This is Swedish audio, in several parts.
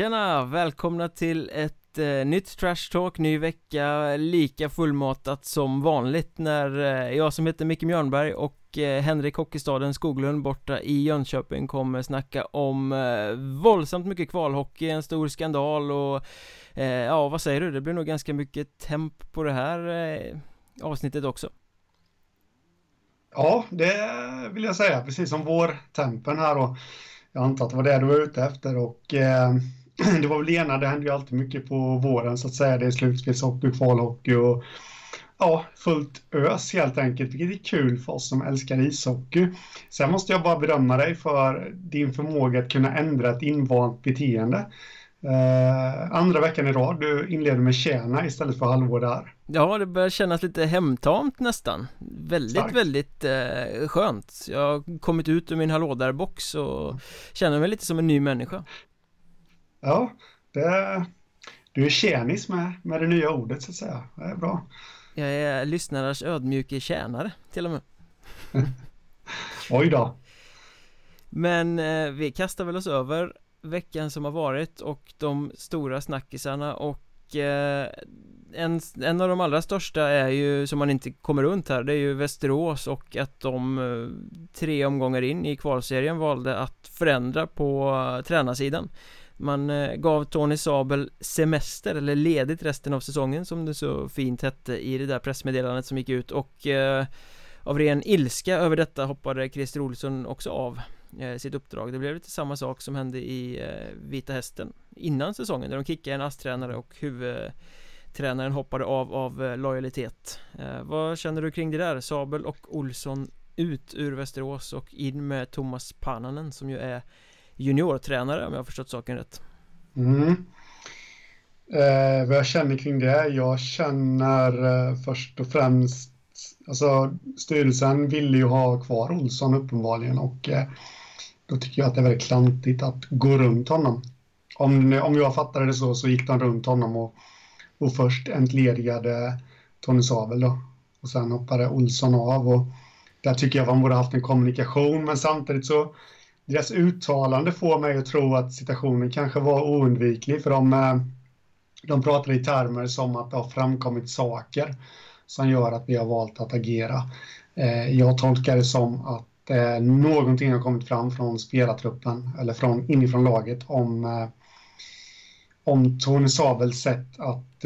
Tjena! Välkomna till ett eh, nytt Trash Talk, ny vecka, lika fullmatat som vanligt när eh, jag som heter Micke Mjörnberg och eh, Henrik Hockeystaden Skoglund borta i Jönköping kommer snacka om eh, våldsamt mycket kvalhockey, en stor skandal och eh, ja, vad säger du? Det blir nog ganska mycket temp på det här eh, avsnittet också. Ja, det vill jag säga, precis som vår tempen här då. Jag antar att det var det du var ute efter och eh, det var väl ena, det händer ju alltid mycket på våren så att säga. Det är slutspelshockey, kvalhockey och ja, fullt ös helt enkelt, vilket är kul för oss som älskar ishockey. Sen måste jag bara berömma dig för din förmåga att kunna ändra ett invant beteende. Uh, andra veckan i rad, du inleder med tjäna istället för halvår där. Ja, det börjar kännas lite hemtamt nästan Väldigt, Starkt. väldigt eh, skönt Jag har kommit ut ur min hallå där-box och känner mig lite som en ny människa Ja, det, du är tjänis med, med det nya ordet så att säga. Det är bra. Jag är lyssnarnas ödmjuke tjänare till och med. Oj då. Men eh, vi kastar väl oss över veckan som har varit och de stora snackisarna och eh, en, en av de allra största är ju, som man inte kommer runt här, det är ju Västerås och att de eh, tre omgångar in i kvalserien valde att förändra på uh, tränarsidan man eh, gav Tony Sabel semester, eller ledigt resten av säsongen som det så fint hette i det där pressmeddelandet som gick ut. Och eh, av ren ilska över detta hoppade Christer Olsson också av eh, sitt uppdrag. Det blev lite samma sak som hände i eh, Vita Hästen Innan säsongen, där de kickade en ASS-tränare och huvudtränaren hoppade av av eh, lojalitet. Eh, Vad känner du kring det där? Sabel och Olsson ut ur Västerås och in med Thomas Pananen som ju är juniortränare om jag har förstått saken rätt mm. eh, Vad jag känner kring det? Jag känner eh, först och främst Alltså styrelsen ville ju ha kvar Olsson uppenbarligen och eh, då tycker jag att det är väldigt klantigt att gå runt honom. Om, om jag fattade det så, så gick de runt honom och, och först entledigade Tony Sabel då. Och sen hoppade Olsson av och där tycker jag att man borde haft en kommunikation, men samtidigt så deras uttalande får mig att tro att situationen kanske var oundviklig, för de, eh, de pratar i termer som att det har framkommit saker som gör att vi har valt att agera. Eh, jag tolkar det som att eh, någonting har kommit fram från spelartruppen eller från, inifrån laget om, om Tony Sabels sätt att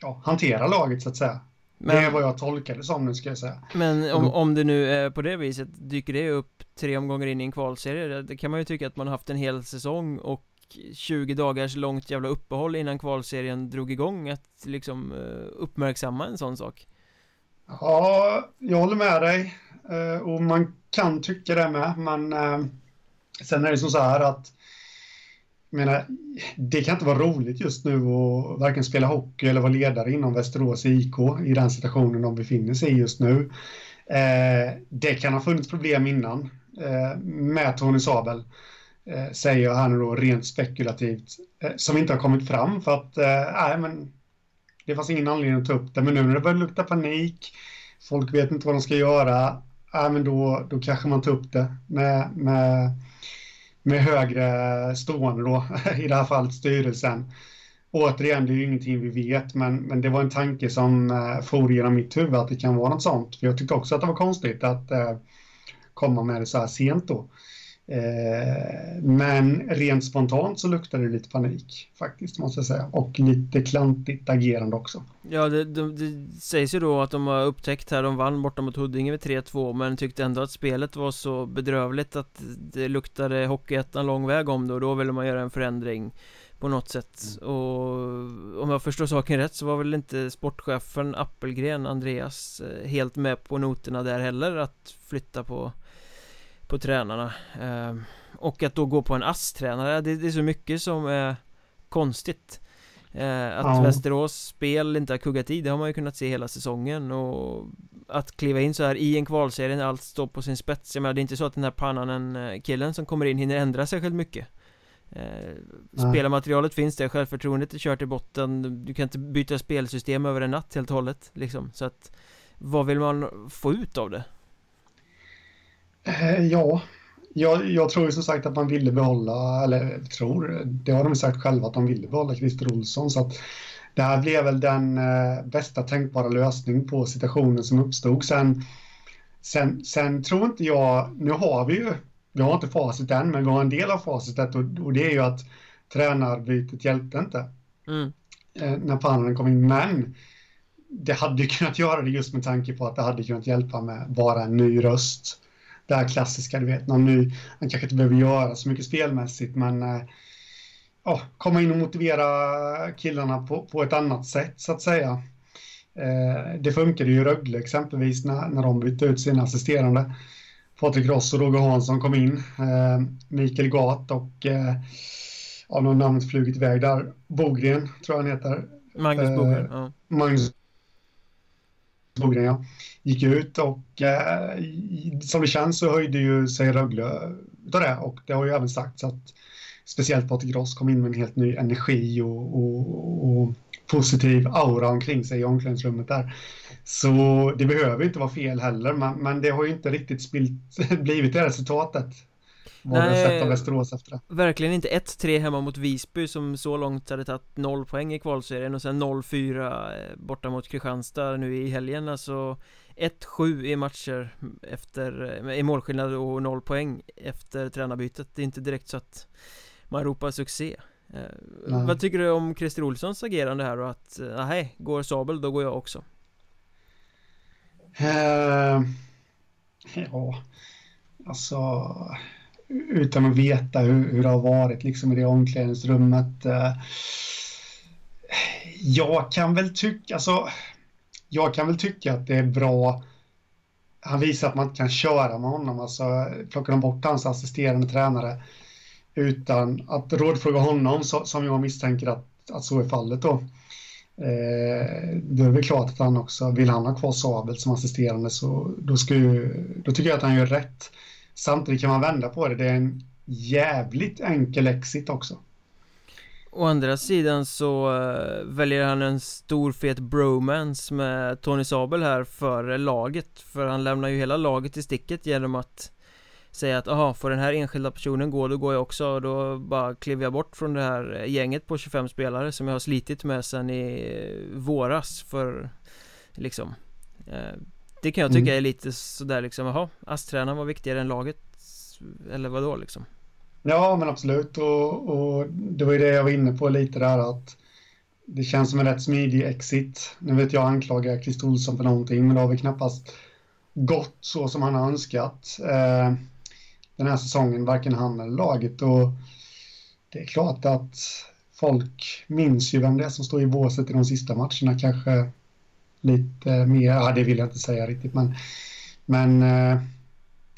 ja, hantera laget så att säga. Men, det är vad jag tolkar det som nu ska jag säga. Men om, om det nu är på det viset, dyker det upp tre omgångar in i en kvalserie? Det kan man ju tycka att man har haft en hel säsong och 20 dagars långt jävla uppehåll innan kvalserien drog igång att liksom eh, uppmärksamma en sån sak. Ja, jag håller med dig. Eh, och man kan tycka det med, men eh, sen är det som så här att menar, det kan inte vara roligt just nu att varken spela hockey eller vara ledare inom Västerås IK i den situationen de befinner sig i just nu. Eh, det kan ha funnits problem innan eh, med Tony Sabel, eh, säger jag här nu då rent spekulativt, eh, som inte har kommit fram för att, nej men det fanns ingen anledning att ta upp det, men nu när det börjar lukta panik, folk vet inte vad de ska göra, ja, men då, då kanske man tar upp det med, med, med högre stående då, i det här fallet styrelsen. Återigen, det är ju ingenting vi vet, men, men det var en tanke som eh, for genom mitt huvud att det kan vara något sånt. För jag tyckte också att det var konstigt att eh, komma med det så här sent då. Eh, men rent spontant så luktade det lite panik faktiskt måste jag säga och lite klantigt agerande också. Ja det, det, det sägs ju då att de har upptäckt här, de vann borta mot Huddinge med 3-2 men tyckte ändå att spelet var så bedrövligt att det luktade Hockeyettan lång väg om det och då ville man göra en förändring på något sätt mm. och om jag förstår saken rätt så var väl inte sportchefen Appelgren Andreas eh, helt med på noterna där heller att flytta på på tränarna. Eh, Och att då gå på en ASS-tränare, det, det, är så mycket som är konstigt. Eh, Att ja. Västerås spel inte har kuggat i, det har man ju kunnat se hela säsongen. Och Att kliva in så här i en kvalserie när allt står på sin spets Jag menar, det är inte så att den här pannanen eh, som kommer in hinner ändra särskilt mycket. Eh, Spelarmaterialet finns där, självförtroendet är kört i botten Du kan inte byta spelsystem över en natt helt och hållet liksom. Så att Vad vill man få ut av det? Eh, ja, jag, jag tror ju som sagt att man ville behålla, eller tror, det har de sagt själva att de ville behålla Christer Olsson. Så att det här blev väl den eh, bästa tänkbara lösning på situationen som uppstod. Sen, sen, sen tror inte jag, nu har vi ju, vi har inte facit än, men vi har en del av facitet och, och det är ju att tränarbytet hjälpte inte. Mm. Eh, när Pannanen kom in, men det hade ju kunnat göra det just med tanke på att det hade kunnat hjälpa med bara en ny röst. Det här klassiska, du vet, någon ny, man kanske inte behöver göra så mycket spelmässigt, men eh, ja, komma in och motivera killarna på, på ett annat sätt så att säga. Eh, det funkade ju i Rögle exempelvis när, när de bytte ut sina assisterande. Patrik Ross och Roger Hansson kom in. Eh, Mikael Gat och eh, ja, någon namnet flugit iväg där. Bogren tror jag han heter. Magnus Bogren. Ja. Magnus Bogren, ja. Gick ut och eh, som det känns så höjde ju sig Rögle utav det och det har ju även sagts att speciellt Patrik Ross kom in med en helt ny energi och, och, och positiv aura omkring sig i omklädningsrummet där. Så det behöver inte vara fel heller, men, men det har ju inte riktigt spilt, blivit det resultatet. Nej, Västerås efter det. Verkligen inte. 1-3 hemma mot Visby som så långt hade tagit 0 poäng i kvalserien och sen 0-4 eh, borta mot Kristianstad nu i helgen. Alltså 1-7 i matcher efter, eh, i målskillnad och 0 poäng efter tränarbytet. Det är inte direkt så att man ropar succé. Eh, Vad tycker du om Christer Olssons agerande här och att, nej, går Sabel då går jag också? Uh, ja, alltså utan att veta hur, hur det har varit liksom i det omklädningsrummet. Eh, jag kan väl tycka, alltså, jag kan väl tycka att det är bra. Han visar att man inte kan köra med honom, alltså plockar de bort hans assisterande tränare utan att rådfråga honom så, som jag misstänker att, att så är fallet då. Eh, då är det väl klart att han också, vill han ha kvar Sabel som assisterande så då, ska ju, då tycker jag att han gör rätt. Samtidigt kan man vända på det, det är en jävligt enkel exit också. Å andra sidan så eh, väljer han en stor fet bromance med Tony Sabel här för laget. För han lämnar ju hela laget i sticket genom att säga att aha, får den här enskilda personen gå, då går jag också. Och då bara kliver jag bort från det här gänget på 25 spelare som jag har slitit med sen i våras för liksom eh, det kan jag tycka mm. är lite sådär liksom, jaha, ASS-tränaren var viktigare än laget eller vadå liksom? Ja, men absolut och, och det var ju det jag var inne på lite där att det känns som en rätt smidig exit. Nu vet jag anklagar Christer Olsson för någonting, men det har väl knappast gått så som han har önskat. Eh, den här säsongen, varken han eller laget. Och det är klart att folk minns ju vem det är som står i båset i de sista matcherna kanske lite mer, ja det vill jag inte säga riktigt men, men eh,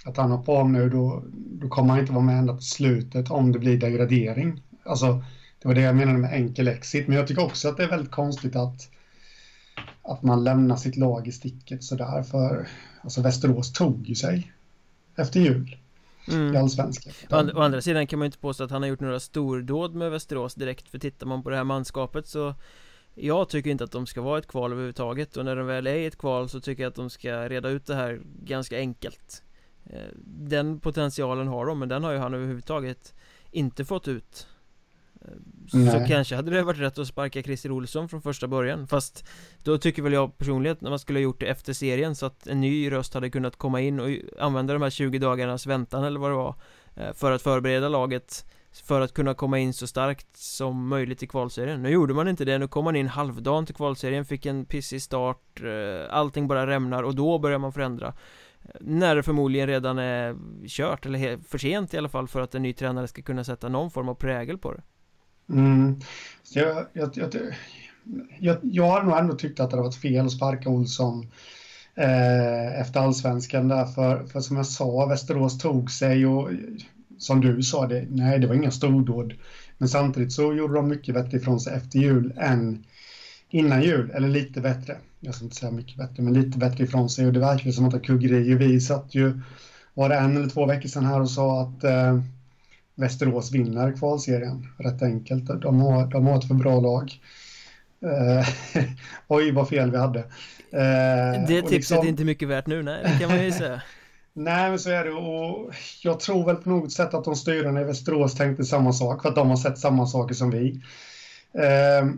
att han hoppar av nu då, då kommer han inte vara med ända till slutet om det blir degradering. Alltså det var det jag menade med enkel exit men jag tycker också att det är väldigt konstigt att att man lämnar sitt lag i sticket sådär för alltså Västerås tog ju sig efter jul mm. i Allsvenskan. Å, å andra sidan kan man ju inte påstå att han har gjort några stordåd med Västerås direkt För tittar man på det här manskapet så Jag tycker inte att de ska vara ett kval överhuvudtaget Och när de väl är i ett kval så tycker jag att de ska reda ut det här ganska enkelt eh, Den potentialen har de men den har ju han överhuvudtaget inte fått ut Nej. Så kanske hade det varit rätt att sparka Christer Olsson från första början Fast Då tycker väl jag personligen när man skulle ha gjort det efter serien Så att en ny röst hade kunnat komma in och använda de här 20 dagarnas väntan eller vad det var eh, För att förbereda laget för att kunna komma in så starkt som möjligt i kvalserien. Nu gjorde man inte det, nu kom man in halvdagen till kvalserien Fick en pissig start eh, Allting bara rämnar och då börjar man förändra. Eh, när det förmodligen redan är kört eller för sent i alla fall för att en ny tränare ska kunna sätta någon form av prägel på det. Mm. Så jag, jag, jag, jag, jag har nog ändå tyckt att det har varit fel att sparka Olsson eh, efter allsvenskan där för, för som jag sa, Västerås tog sig och som du sa, det, nej det var inga stordåd. Men samtidigt så gjorde de mycket bättre ifrån sig efter jul än innan jul, eller lite bättre. Jag ska inte säga mycket bättre, men lite bättre ifrån sig och det verkar som att det kuggeri. Vi satt ju, var det en eller två veckor sedan här och sa att eh, Västerås vinner kvalserien. Rätt enkelt. De har, de har ett för bra lag. Eh, oj, vad fel vi hade. Eh, det tipset liksom, är inte mycket värt nu, nej, det kan man ju säga. Nej, men så är det. Och jag tror väl på något sätt att de styrande i Västerås tänkte samma sak, för att de har sett samma saker som vi. Eh,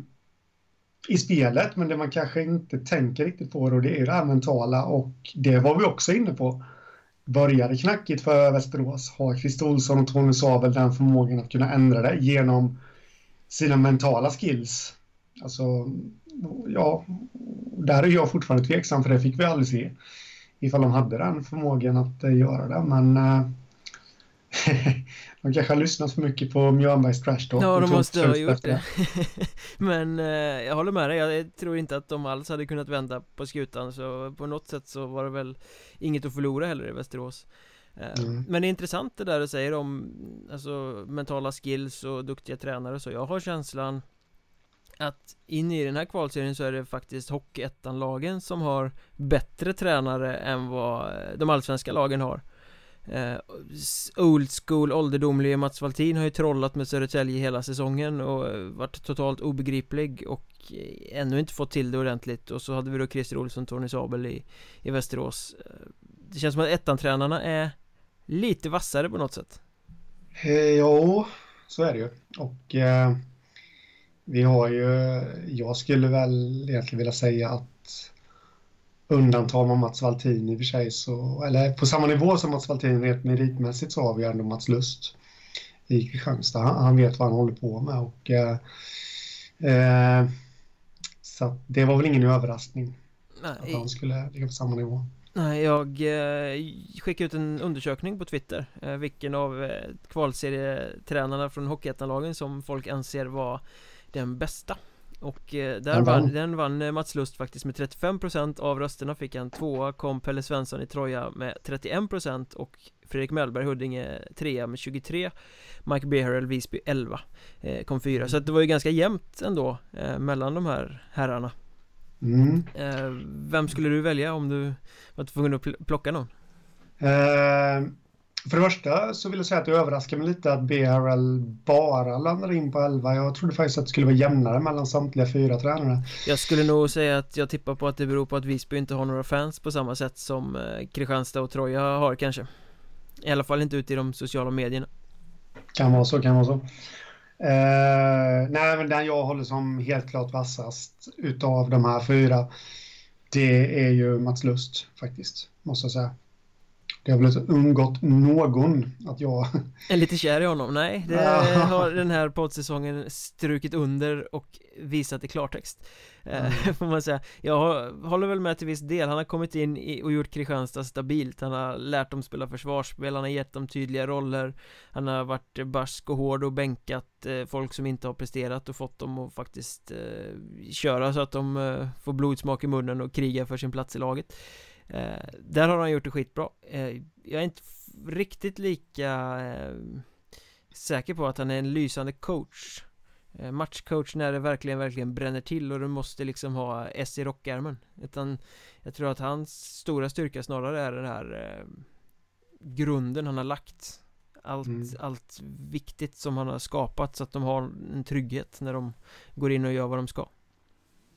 I spelet, men det man kanske inte tänker riktigt på då, det är det här mentala och det var vi också inne på. Började knackigt för Västerås. Har Christer Olsson och Tony Sabel den förmågan att kunna ändra det genom sina mentala skills? Alltså, ja, där är jag fortfarande tveksam för det fick vi aldrig se ifall de hade den förmågan att uh, göra det. Men uh, de kanske har lyssnat för mycket på Mjörnbergs trash talk. Ja, de måste ha gjort det. Men uh, jag håller med dig, jag tror inte att de alls hade kunnat vända på skutan så på något sätt så var det väl inget att förlora heller i Västerås. Mm. Men det är intressant det där du säger om alltså, mentala skills och duktiga tränare så jag har känslan att in i den här kvalserien så är det faktiskt Hockeyettan-lagen som har bättre tränare än vad eh, de allsvenska lagen har. Eh, Old school, ålderdomlige Mats Valtin har ju trollat med Södertälje hela säsongen och eh, varit totalt obegriplig och eh, ännu inte fått till det ordentligt. Och så hade vi då Christer Olsson, Tony Sabel i, i Västerås. Det känns som att ettan-tränarna är lite vassare på något sätt. Ja, så är det ju. Och eh vi har ju, jag skulle väl egentligen vilja säga att undantar man Mats Valtin i och för sig så, eller på samma nivå som Mats Valtin rent meritmässigt så har vi ändå Mats Lust i Kristianstad. Han, han vet vad han håller på med och eh, eh, så det var väl ingen överraskning Nej. att han skulle ligga på samma nivå. Nej, jag eh, skickade ut en undersökning på Twitter eh, Vilken av eh, kvalserietränarna från Hockeyettanlagen som folk anser var den bästa. Och eh, där vann, vann, den vann eh, Mats Lust faktiskt med 35% av rösterna. Fick han tvåa kom Pelle Svensson i Troja med 31% och Fredrik Mellberg Huddinge trea med 23 Mike Beharrell Visby 11 eh, kom fyra. Så att det var ju ganska jämnt ändå mellan de här herrarna. Mm. Vem skulle du välja om du var tvungen att plocka någon? Uh... För det första så vill jag säga att det överraskar mig lite att BRL bara landar in på 11. Jag trodde faktiskt att det skulle vara jämnare mellan samtliga fyra tränare. Jag skulle nog säga att jag tippar på att det beror på att Visby inte har några fans på samma sätt som eh, Kristianstad och Troja har kanske. I alla fall inte ute i de sociala medierna. Kan vara så, kan vara så. Uh, nej, men den jag håller som helt klart vassast utav de här fyra, det är ju Mats Lust faktiskt, måste jag säga. Det har väl inte undgått någon att jag... Är lite kär i honom? Nej, det har den här poddsäsongen strukit under och visat i klartext. Mm. Får man säga. Jag håller väl med till viss del. Han har kommit in och gjort Kristianstad stabilt. Han har lärt dem spela försvarsspel. Han har gett dem tydliga roller. Han har varit barsk och hård och bänkat eh, folk som inte har presterat och fått dem att faktiskt eh, köra så att de får blodsmak i munnen och kriga för sin plats i laget där har han gjort det skitbra. Eh, Jag är inte riktigt lika eh, säker på att han är en lysande coach. Eh, Matchcoach när det verkligen, verkligen bränner till och du måste liksom ha S i rockärmen. Utan jag tror att hans stora styrka snarare är den här eh, grunden han har lagt. Allt, mm. allt viktigt som han har skapat så att de har en trygghet när de går in och gör vad de ska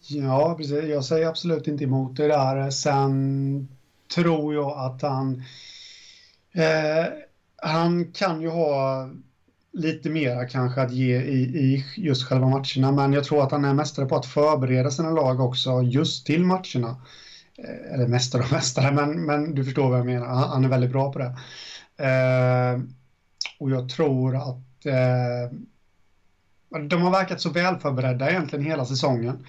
Ja, precis. Jag säger absolut inte emot det där. Sen tror jag att han... Eh, han kan ju ha lite mera kanske att ge i, i just själva matcherna, men jag tror att han är mästare på att förbereda sina lag också just till matcherna. Eh, eller mästare och mästare, men, men du förstår vad jag menar. Han, han är väldigt bra på det. Eh, och jag tror att eh, de har verkat så väl förberedda egentligen hela säsongen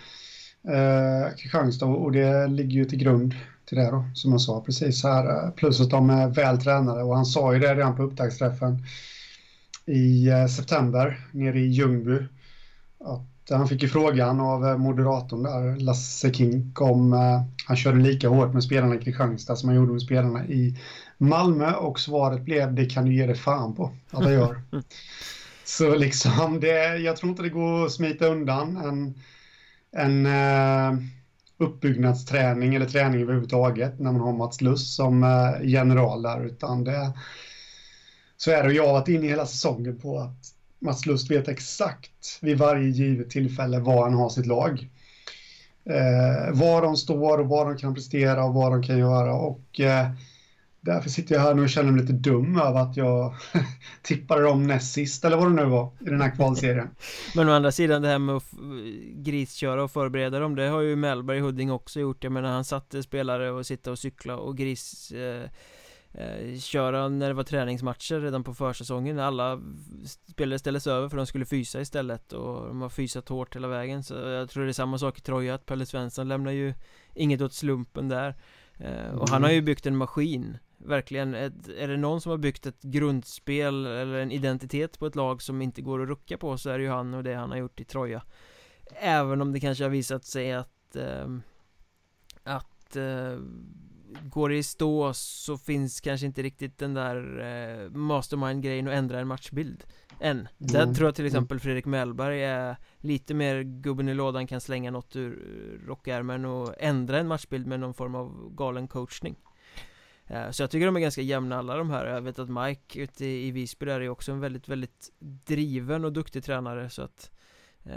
eh, Kristianstad och det ligger ju till grund till det då, som jag sa precis här. Eh, plus att de är väl tränade och han sa ju det redan på upptaktsträffen i eh, september nere i Ljungby. Att han fick ju frågan av eh, moderatorn där, Lasse Kink, om eh, han körde lika hårt med spelarna i Kristianstad som han gjorde med spelarna i Malmö och svaret blev det kan du ge dig fan på att jag gör. Så liksom, det, jag tror inte det går att smita undan en en eh, uppbyggnadsträning eller träning överhuvudtaget när man har Mats Luss som eh, general där utan det så är det och jag har varit inne hela säsongen på att Mats Lust vet exakt vid varje givet tillfälle var han har sitt lag. Eh, var de står och vad de kan prestera och vad de kan göra och eh, därför sitter jag här nu och känner mig lite dum över att jag tippade dem näst sist eller vad det nu var i den här kvalserien. Men å andra sidan det här med att grisköra och förbereda dem, det har ju Mellberg Hudding också gjort. Jag menar han satte spelare och sitta och cykla och gris eh, eh, köra när det var träningsmatcher redan på försäsongen. Alla spelare ställdes över för de skulle fysa istället och de har fysat hårt hela vägen. Så jag tror det är samma sak i Troja att Pelle Svensson lämnar ju inget åt slumpen där. Eh, och han har ju byggt en maskin Verkligen, ett, är det någon som har byggt ett grundspel eller en identitet på ett lag som inte går att rucka på så är det ju han och det han har gjort i Troja. Även om det kanske har visat sig att eh, Att eh, Går det i stå så finns kanske inte riktigt den där eh, mastermind-grejen att ändra en matchbild Än. Mm. Där tror jag till exempel Fredrik Mellberg är lite mer gubben i lådan kan slänga något ur rockärmen och ändra en matchbild med någon form av galen coachning Eh, så jag tycker de är ganska jämna alla de här Jag vet att Mike ute i Visby där är också en väldigt, väldigt driven och duktig tränare så att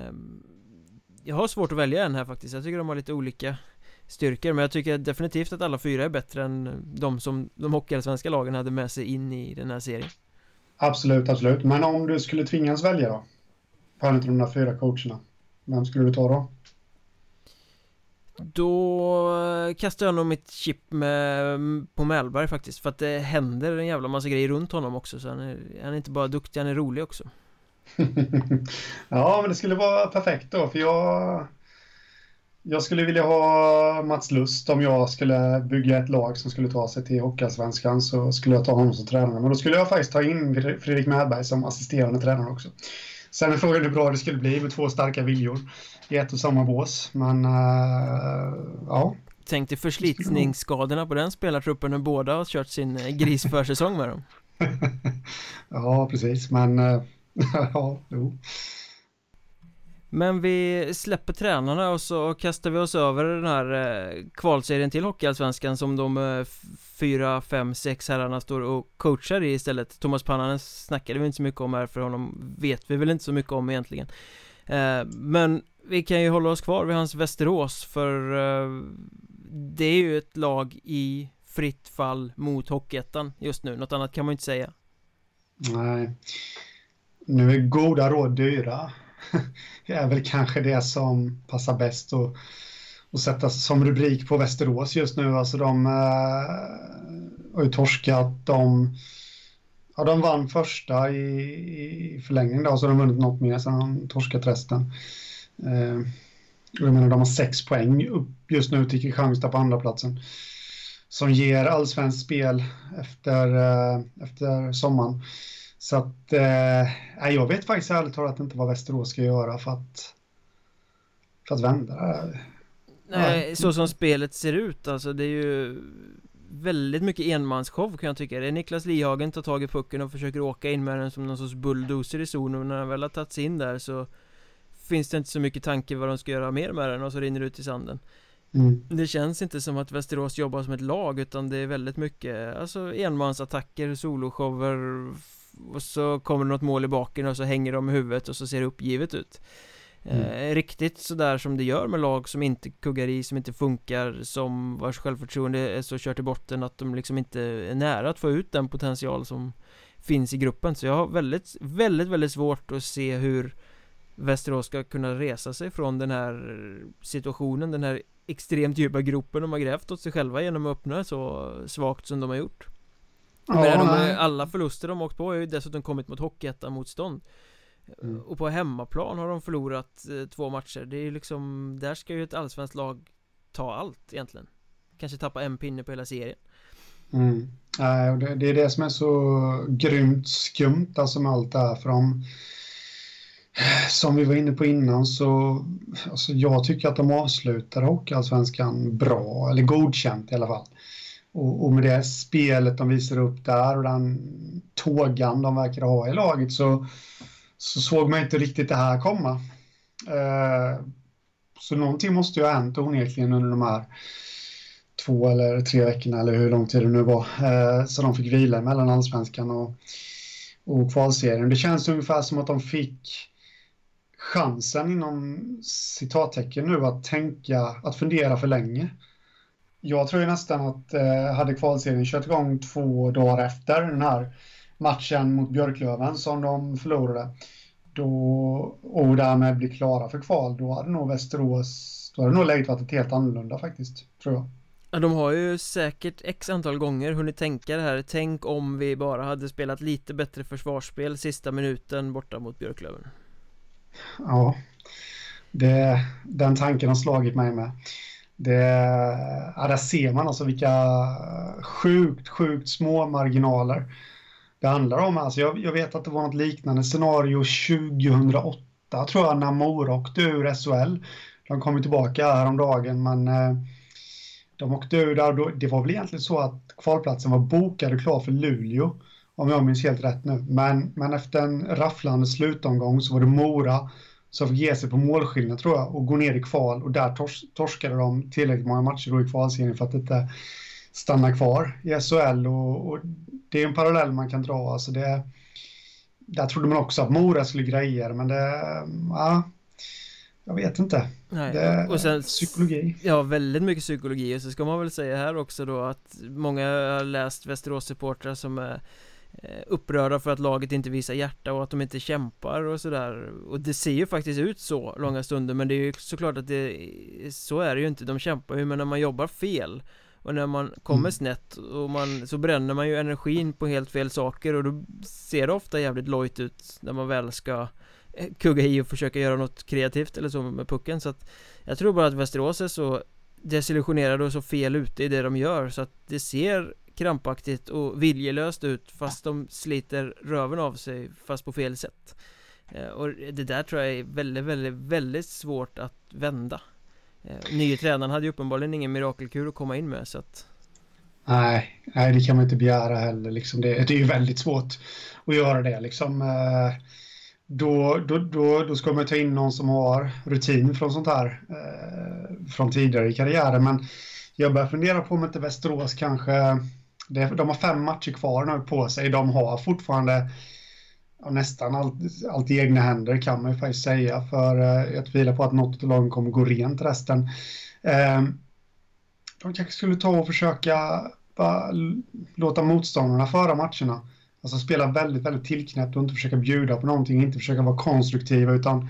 um, Jag har svårt att välja en här faktiskt Jag tycker de har lite olika styrkor Men jag tycker definitivt att alla fyra är bättre än de som de hockeyallsvenska lagen hade med sig in i den här serien Absolut, absolut Men om du skulle tvingas välja då? På en av de där fyra coacherna Vem skulle du ta då? Då eh, kastar jag nog mitt chip med, mm, på Mellberg faktiskt För att det händer en jävla massa grejer runt honom också Så han är, han är inte bara duktig, han är rolig också. Ja, men det skulle vara perfekt då för jag Jag skulle vilja ha Mats Lust om jag skulle bygga ett lag som skulle ta sig till Hockeyallsvenskan så skulle jag ta honom som tränare. Men då skulle jag faktiskt ta in Fredrik Mellberg som assisterande tränare också. Sen är frågan hur bra det skulle bli med två starka viljor i ett och samma bås. Men uh, ja. Tänk dig förslitningsskadorna på den spelartruppen när båda har kört sin eh, grisförsäsong med dem. ja, precis. Men uh, ja, jo. Men vi släpper tränarna och så kastar vi oss över den här kvalserien till Hockeyallsvenskan som de fyra, fem, sex herrarna står och coachar i istället. Thomas Pannanen snackade vi inte så mycket om här för honom vet vi väl inte så mycket om egentligen. Eh, Men vi kan ju hålla oss kvar vid hans Västerås för eh, det är ju ett lag i fritt fall mot Hockeyettan just nu, något annat kan man ju inte säga. Nej. Nu är goda råd dyra. Det är väl kanske det som passar bäst och att sätta som rubrik på Västerås just nu. Alltså de eh, har ju torskat. De, ja, de vann första i, i förlängning då, så de har vunnit något mer sen de torskat resten. Eh, jag menar, de har sex poäng upp just nu till Kristianstad på andra platsen som ger allsvenskt spel efter, eh, efter sommaren. Så att, eh, jag vet faktiskt ärligt talat inte vad Västerås ska göra för att, för att vända det här. Nej, så som spelet ser ut alltså, det är ju väldigt mycket enmansshow kan jag tycka. Det är Niklas Lihagen tar tag i pucken och försöker åka in med den som någon sorts bulldozer i zonen och när han väl har tagit sig in där så Finns det inte så mycket tanke vad de ska göra mer med den och så rinner det ut i sanden. Mm. Det känns inte som att Västerås jobbar som ett lag utan det är väldigt mycket Alltså enmansattacker, soloshower och så kommer det något mål i baken och så hänger de i huvudet och så ser det uppgivet ut mm. eh, Riktigt sådär som det gör med lag som inte kuggar i, som inte funkar Som vars självförtroende är så kört i botten att de liksom inte är nära att få ut den potential som finns i gruppen. Så jag har väldigt, väldigt, väldigt svårt att se hur Västerås ska kunna resa sig från den här situationen, den här extremt djupa gropen de har grävt åt sig själva genom att öppna så svagt som de har gjort. Ja, men alla förluster de åkt på har ju dessutom kommit mot Hockeyettan-motstånd mm. Och på hemmaplan har de förlorat eh, två matcher Det är ju liksom Där ska ju ett allsvenskt lag ta allt egentligen Kanske tappa en pinne på hela serien mm. Nej, det, det är det som är så grymt skumt alltså med allt det här för de som vi var inne på innan så alltså jag tycker att de avslutar Hockeyallsvenskan bra, eller godkänt i alla fall. Och, och, med det spelet de visar upp där och den tågan de verkar ha i laget så, så såg man inte riktigt det här komma. Eh, så någonting måste ju ha hänt onekligen under de här två eller tre veckorna eller hur lång tid det nu var. Eh, så de fick vila mellan allsvenskan och, och kvalserien. Det känns ungefär som att de fick chansen inom citattecken nu att tänka, att fundera för länge. jag tror ju nästan att eh, hade kvalserien kört igång två dagar efter den här matchen mot Björklöven som de förlorade. Då, och därmed bli klara för kval, då hade nog Västerås, då hade nog läget varit helt annorlunda faktiskt, tror jag. Ja, de har ju säkert x antal gånger hunnit tänka det här Tänk om vi bara hade spelat lite bättre försvarsspel sista minuten borta mot Björklöven. Ja det, Den tanken har slagit mig med. Det, ja, Där ser man alltså vilka sjukt, sjukt små marginaler det handlar om. Alltså jag, jag vet att det var något liknande scenario 2008 tror jag när Mora åkte ur SHL. De kom tillbaka häromdagen men eh, de åkte ur där. Då, det var väl egentligen så att kvalplatsen var bokad och klar för Luleå. Om jag minns helt rätt nu. Men, men efter en rafflande slutomgång så var det Mora som fick ge sig på målskillnad tror jag och gå ner i kval och där tors torskade de tillräckligt många matcher då i kvalserien för att inte stanna kvar i SHL och, och det är en parallell man kan dra. Alltså det, där trodde man också att Mora skulle grejer men det, ja, jag vet inte. Nej, det och sen, psykologi. Ja, väldigt mycket psykologi och så ska man väl säga här också då att många har läst Västerås-supportrar som är eh, upprörda för att laget inte visar hjärta och att de inte kämpar och sådär Och det ser ju faktiskt ut så långa stunder men det är ju såklart att det Så är det ju inte, de kämpar ju men när man jobbar fel Och när man kommer mm. snett och man Så bränner man ju energin på helt fel saker och då ser det ofta jävligt lojt ut när man väl ska Eh, kugga i och försöka göra något kreativt eller så med pucken. Så att Jag tror bara att Västerås är så desillusionerade och så fel ute i det de gör så att det ser krampaktigt och viljelöst ut fast de sliter röven av sig fast på fel sätt. Eh, Och det där tror jag är väldigt, väldigt, väldigt svårt att vända Eh, nye tränaren hade ju uppenbarligen ingen mirakelkur att komma in med så att Nej, nej det kan man inte begära heller liksom det, det är ju väldigt svårt att göra det liksom eh, då, då, då, då ska man ta in någon som har rutin från sånt här eh, från tidigare i karriären. Men jag börjar fundera på om inte Västerås kanske, det, de har fem matcher kvar nu på sig. De har fortfarande nästan allt, allt i egna händer kan man ju faktiskt säga. För eh, jag tvivlar på att något av lagen kommer gå rent resten. Eh, de kanske skulle ta och försöka bara, låta motståndarna föra matcherna. Alltså spela väldigt, väldigt tillknäppt och inte försöka bjuda på någonting, inte försöka vara konstruktiva utan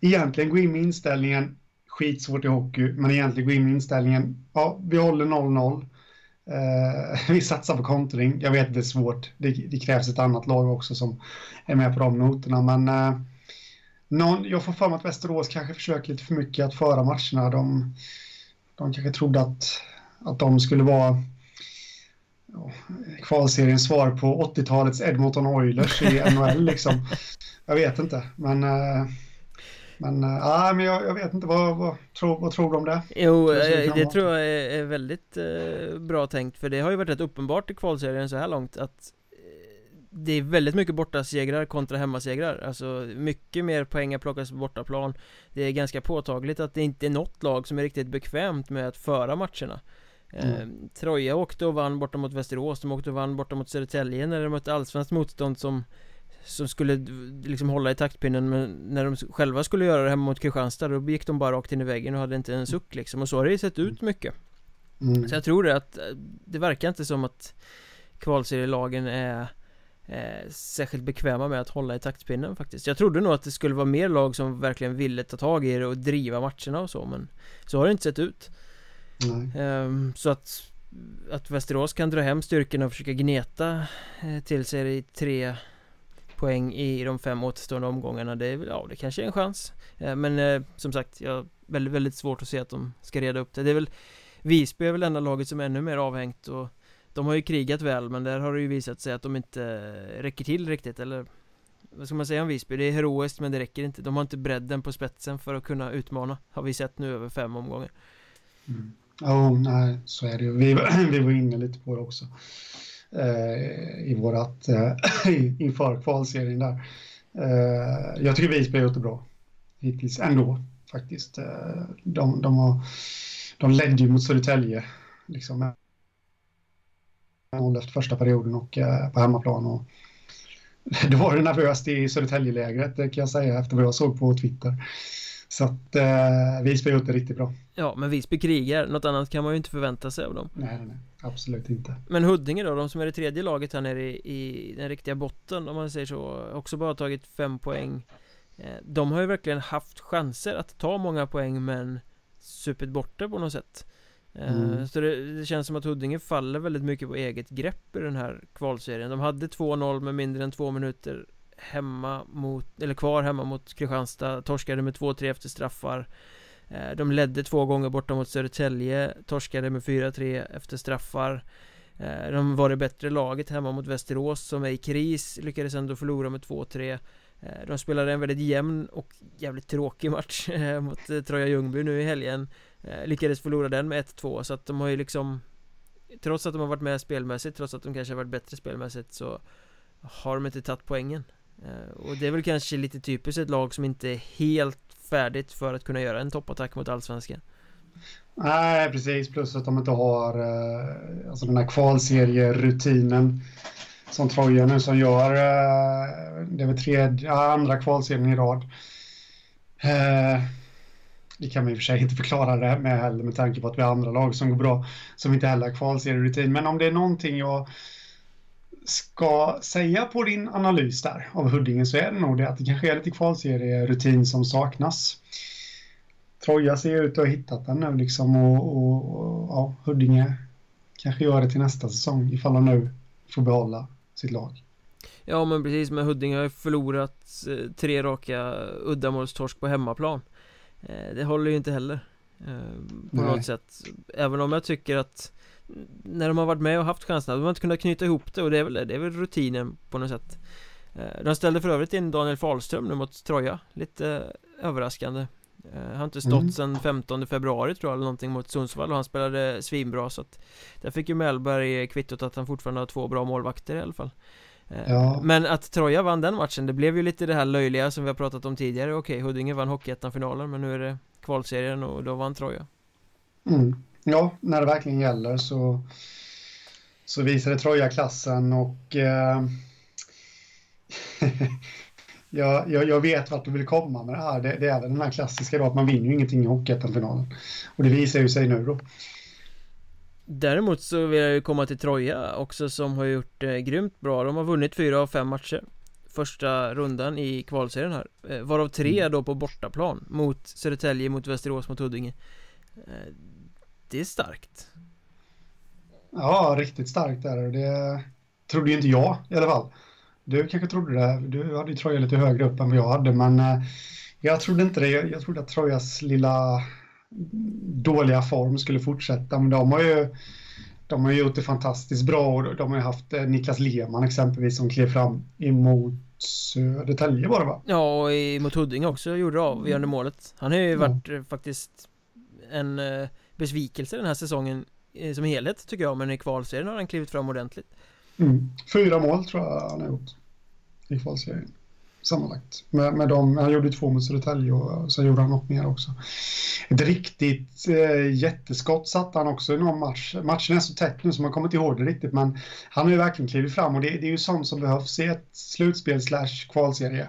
egentligen gå in med inställningen skitsvårt i hockey, men egentligen gå in med inställningen ja, vi håller 0-0. Eh, vi satsar på kontring. Jag vet att det är svårt. Det, det, krävs ett annat lag också som är med på de noterna, men eh, någon, jag får för mig att Västerås kanske försöker lite för mycket att föra matcherna. De, de kanske trodde att, att de skulle vara kvalseriens svar på 80-talets Edmonton Oilers i NHL liksom. Jag vet inte, men uh, men, uh, men jag, jag, vet inte, vad, vad, tror, vad tror du om det? Jo, det, eh, det tror jag är, är väldigt uh, bra tänkt. För det har ju varit rätt uppenbart i kvalserien så här långt att det är väldigt mycket bortasegrar kontra hemmasegrar. Alltså mycket mer poäng plockas på bortaplan. Det är ganska påtagligt att det inte är något lag som är riktigt bekvämt med att föra matcherna. Mm. Eh, Troja åkte och vann borta mot Västerås, de åkte och vann borta mot Södertälje när de mötte allsvenskt motstånd som Som skulle liksom hålla i taktpinnen men när de själva skulle göra det hemma mot Kristianstad då gick de bara rakt in i väggen och hade inte en suck liksom. Och så har det ju sett ut mycket. Mm. Så jag tror det att eh, det verkar inte som att kvalserielagen är eh, särskilt bekväma med att hålla i taktpinnen faktiskt. Jag trodde nog att det skulle vara mer lag som verkligen ville ta tag i det och driva matcherna och så men Så har det inte sett ut. Um, så att Att Västerås kan dra hem styrkorna och försöka gneta eh, till sig tre poäng i de fem återstående omgångarna det, ja, det kanske är en chans eh, Men eh, som sagt, jag har väldigt, väldigt svårt att se att de ska reda upp det Det är väl Visby är väl enda laget som är ännu mer avhängt och De har ju krigat väl men där har det ju visat sig att de inte eh, räcker till riktigt eller Vad ska man säga om Visby? Det är heroiskt men det räcker inte De har inte bredden på spetsen för att kunna utmana Har vi sett nu över fem omgångar mm. Ja, nej, så är det ju. Vi, vi var inne lite på det också Eh, i vårat eh, inför kvalserien där. Eh, jag tycker Visby har gjort det bra hittills ändå faktiskt. Eh, de, de, har, de ledde ju mot Södertälje liksom efter första perioden och eh, på hemmaplan. Och, då var det nervöst i Södertäljelägret, det kan jag säga efter vad jag såg på Twitter. Så att eh, Visby har gjort det riktigt bra. Ja, men Visby krigar. Något annat kan man ju inte förvänta sig av dem. Nej, nej, nej. Absolut inte. Men Huddinge då, de som är det tredje laget här nere i, i den riktiga botten om man säger så, också bara tagit fem poäng. Eh, de har ju verkligen haft chanser att ta många poäng men supit bort det på något sätt. Eh, mm. Så det, det, känns som att Huddinge faller väldigt mycket på eget grepp i den här kvalserien. De hade 2-0 med mindre än två minuter hemma mot, eller kvar hemma mot Kristianstad, torskade med 2-3 efter straffar. Eh, de ledde två gånger borta mot Södertälje, torskade med 4-3 efter straffar. Eh, de var det bättre laget hemma mot Västerås som är i kris, lyckades ändå förlora med 2-3 eh, de spelade en väldigt jämn och jävligt tråkig match mot Troja Ljungby nu i helgen. Lyckades förlora den med 1-2 så att de har ju liksom Trots att de har varit med spelmässigt, trots att de kanske har varit bättre spelmässigt så Har de inte tagit poängen. Eh, och det är väl kanske lite typiskt ett lag som inte är helt färdigt för att kunna göra en toppattack mot allsvenskan. Nej, precis. Plus att de inte har eh, alltså den här kvalserierutinen som Troja nu som gör. Eh, det är väl tredje, andra kvalserien i rad. Eh, det kan man i och för sig inte förklara det med heller med tanke på att vi har andra lag som går bra som inte heller har kvalserierutin. Men om det är någonting jag ska säga på din analys där av Huddinge så är det nog det att det kanske är lite kvalserierutin som saknas. Troja ser ut att ha hittat den nu liksom och, och, och ja, Huddinge kanske gör det till nästa säsong ifall de nu får behålla sitt lag. Ja men precis, men Huddinge har ju förlorat eh, tre raka uddamålstorsk på hemmaplan. Eh, det håller ju inte heller eh, på Nej. något sätt. Även om jag tycker att när de har varit med och haft chanserna, de har inte kunnat knyta ihop det och det är väl, det är väl rutinen på något sätt eh, De ställde för övrigt in Daniel Fahlström nu mot Troja, lite överraskande eh, Har inte stått mm. sedan 15 februari tror jag eller någonting mot Sundsvall och han spelade svinbra så att Där fick ju Mellberg kvittot att han fortfarande har två bra målvakter i alla fall eh, ja. Men att Troja vann den matchen, det blev ju lite det här löjliga som vi har pratat om tidigare Okej, Huddinge vann Hockeyettan-finalen men nu är det kvalserien och då vann Troja mm. Ja, när det verkligen gäller så, så visar det Troja-klassen och eh, jag, jag, jag, vet vart du vill komma med det här. Det, det är väl den här klassiska då att man vinner ju ingenting i Hockeyettan-finalen. Och det visar ju sig nu då. Däremot så vill jag ju komma till Troja också som har gjort eh, grymt bra. De har vunnit fyra av fem matcher Första rundan i kvalserien här eh, Varav tre mm. då på bortaplan Mot Södertälje, mot Västerås, mot Huddinge eh, det är starkt. Ja, riktigt starkt är det. Det trodde ju inte jag i alla fall. Du kanske trodde det. Du hade ju Troja lite högre upp än vad jag hade, men eh, jag trodde inte det. Jag trodde att Trojas lilla dåliga form skulle fortsätta, men de har ju de har gjort det fantastiskt bra och de har ju haft eh, Niklas Lehmann exempelvis som klev fram emot Södertälje var det va? Ja, och mot Huddinge också gjorde avgörande målet. Han har ju varit ja. faktiskt en besvikelse den här säsongen eh, som helhet tycker jag, men i kvalserien har han klivit fram ordentligt. Mm. Fyra mål tror jag han har gjort i kvalserien sammanlagt. Med, med dem, han gjorde två mot Södertälje och sen gjorde han något mer också. Ett riktigt eh, jätteskott satte han också i någon match. Matchen är så tätt nu så man kommer inte ihåg det riktigt men han har ju verkligen klivit fram och det, det är ju sånt som behövs i ett slutspel slash kvalserie.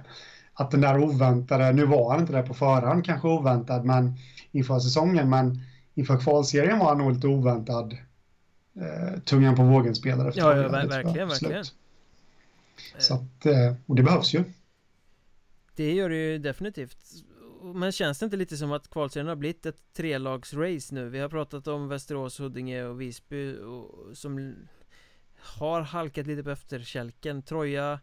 Att den där oväntade, nu var han inte där på förhand kanske oväntad men inför säsongen men inför kvalserien var han nog lite oväntad eh, tungan på vågen spelare. Ja, ja verkligen, verkligen. Så att, eh, och det behövs ju. Det gör det ju definitivt. Men känns det inte lite som att kvalserien har blivit ett trelagsrace nu? Vi har pratat om Västerås, Huddinge och Visby och, som har halkat lite på efterkälken. Troja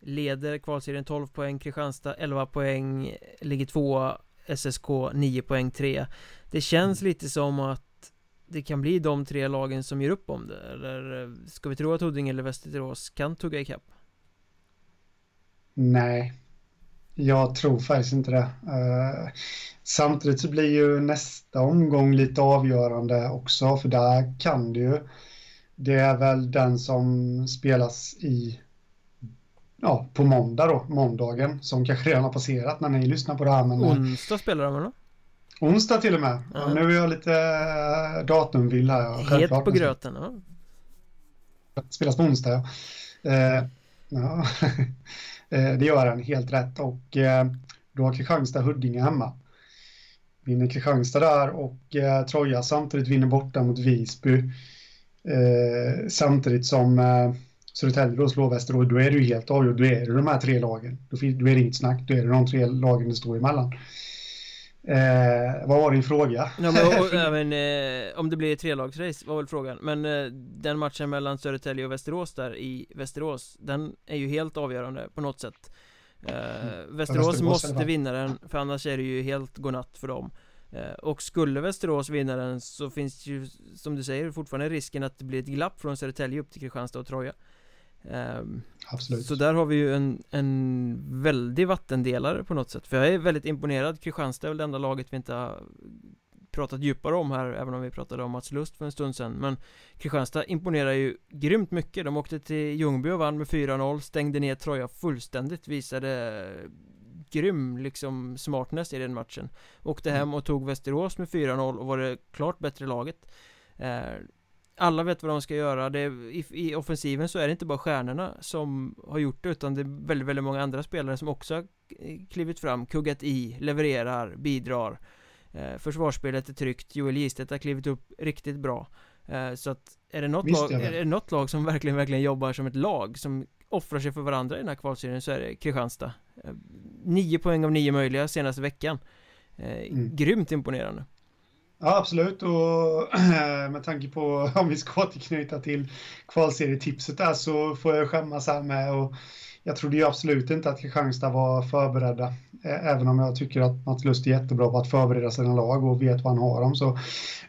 leder kvalserien 12 poäng, Kristianstad 11 poäng, ligger tvåa SSK 9 poäng 3 Det känns mm. lite som att det kan bli de tre lagen som ger upp om det Eller eh, ska vi tro att Huddinge eller Västerås kan tugga ikapp? Nej Jag tror faktiskt inte det uh, Samtidigt så blir ju nästa omgång lite avgörande också för där kan det ju Det är väl den som spelas i ja, på måndag då, måndagen, som kanske redan har passerat när ni lyssnar på det här. Men, eh, Onsdag spelar de eller? Onsdag till och med. Mm. Ja, nu är jag lite äh, datumvill här. Het på gröten. Ja. Spelas på onsdag, ja. Eh, ja. Eh, det gör den helt rätt och eh, då har Kristianstad Huddinge hemma. vinner Kristianstad där och eh, Troja samtidigt vinner borta mot Visby. Eh, samtidigt som eh, Södertälje då slår Västerås, då är det ju helt avgjort. Då är det de här tre lagen. Då, då är det inget snack, då är det de tre lagen det står emellan. Eh, vad var din fråga? Ja, men, och, ja, men, eh, om det blir ett trelagsrace var väl frågan Men eh, den matchen mellan Södertälje och Västerås där i Västerås Den är ju helt avgörande på något sätt eh, mm. Västerås, Västerås måste vinna den För annars är det ju helt godnatt för dem eh, Och skulle Västerås vinna den så finns ju Som du säger fortfarande risken att det blir ett glapp från Södertälje upp till Kristianstad och Troja Absolut. Så där har vi ju en, en väldig vattendelare på något sätt. För jag är väldigt imponerad. Kristianstad är väl det enda laget vi inte har pratat djupare om här Även om vi pratade om Mats Lust för en stund sedan. Men Kristianstad imponerar ju grymt mycket. De åkte till Ljungby och vann med 4-0 Stängde ner Troja fullständigt Visade grym liksom smartness i den matchen. Åkte hem mm. och tog Västerås med 4-0 och var det klart bättre laget. Eh, alla vet vad de ska göra, det, i, i, offensiven så är det inte bara stjärnorna som har gjort det utan det är väldigt, väldigt många andra spelare som också har klivit fram, kuggat i, levererar, bidrar. Eh, Försvarsspelet är tryggt, Joel Gistedt har klivit upp riktigt bra. Eh, Så att är det, något lag, är det något lag som verkligen, verkligen jobbar som ett lag som offrar sig för varandra i den här kvalserien så är det Kristianstad. Eh, Nio poäng av nio möjliga senaste veckan. Eh, mm. Grymt imponerande Ja, absolut. Och med tanke på om vi ska återknyta till kvalserietipset där så får jag skämmas här med. Och jag trodde ju absolut inte att Kristianstad var förberedda. Eh, även om jag tycker att Mats Lust är jättebra på att förbereda sina lag och vet vad han har dem. Så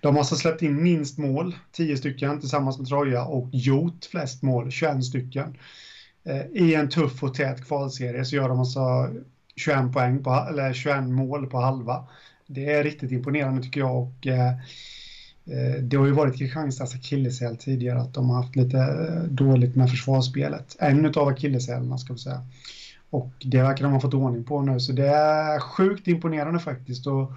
de har alltså släppt in minst mål, 10 stycken tillsammans med Troja och gjort flest mål, 21 stycken. Eh, I en tuff och tät kvalserie så gör de alltså 21 poäng på, eller 21 mål på halva det är riktigt imponerande tycker jag och eh, eh det har ju varit Kristianstads alltså akilleshäl tidigare att de har haft lite eh, dåligt med försvarsspelet. En av akilleshälarna ska vi säga. Och det verkar de ha fått ordning på nu så det är sjukt imponerande faktiskt. Och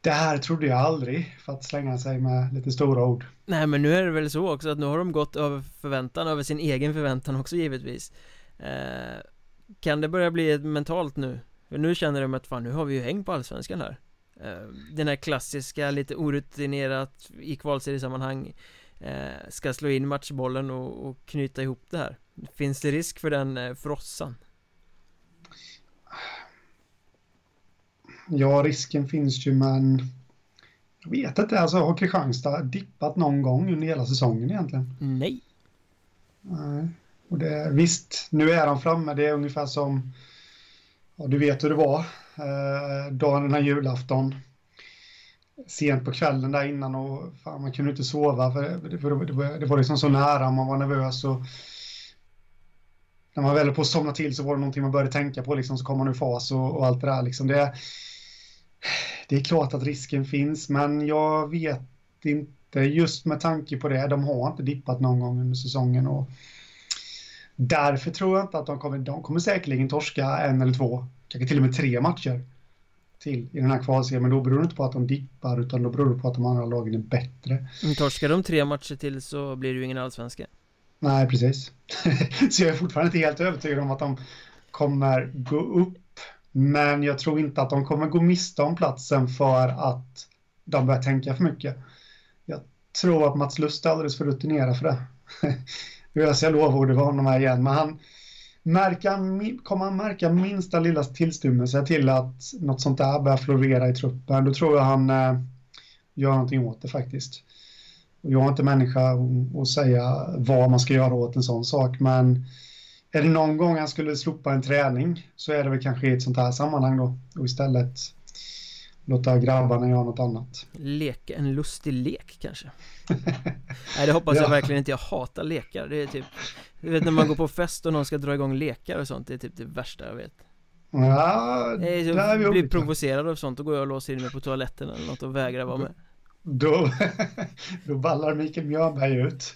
det här trodde jag aldrig för att slänga sig med lite stora ord. Nej men nu är det väl så också att nu har de gått över förväntan, över sin egen förväntan också givetvis. Eh, kan det börja bli ett mentalt nu? För nu känner de att fan, nu har vi ju häng på allsvenskan här. Eh, Den här klassiska, lite orutinerat i kvalseriesammanhang eh, Ska slå in matchbollen och, och knyta ihop det här. Finns det risk för den eh, frossan? Ja, risken finns ju men Jag vet inte, alltså har Kristianstad dippat någon gång under hela säsongen egentligen? Nej. Nej, och det, visst, nu är de framme, det är ungefär som och du vet hur det var. Eh, dagen innan julafton. Sent på kvällen där innan och fan, man kunde inte sova för det, för det, var, det var liksom så nära, man var nervös och när man väl på att somna till så var det någonting man började tänka på liksom, så kom man ur fas och, och allt det där liksom. Det, det är klart att risken finns, men jag vet inte just med tanke på det. De har inte dippat någon gång under säsongen och Därför tror jag inte att de kommer, de kommer säkerligen torska en eller två, kanske till och med tre matcher till i den här kvalserien. Men då beror det inte på att de dippar utan då beror det på att de andra lagen är bättre. Men torskar de tre matcher till så blir det ju ingen allsvenska. Nej, precis. så jag är fortfarande inte helt övertygad om att de kommer gå upp. Men jag tror inte att de kommer gå miste om platsen för att de börjar tänka för mycket. Jag tror att Mats Lust är alldeles för rutinerad för det. jag säga lovord över honom här igen. Men han märka, kommer han märka minsta lilla tillstymmelse till att något sånt där börjar florera i truppen, då tror jag han eh, gör någonting åt det faktiskt. Jag är inte människa att säga vad man ska göra åt en sån sak, men är det någon gång han skulle slopa en träning så är det väl kanske i ett sånt här sammanhang då och istället låta grabbarna göra något annat. Leka en lustig lek kanske? Nej det hoppas jag verkligen inte, jag hatar lekar. Det är typ Du vet när man går på fest och någon ska dra igång lekar och sånt Det är typ det värsta jag vet. Ja, Nej, jag blir provocerad av sånt, då går jag och låser in mig på toaletten eller något och vägrar vara med. Då, då ballar Mikael Mjörnberg ut.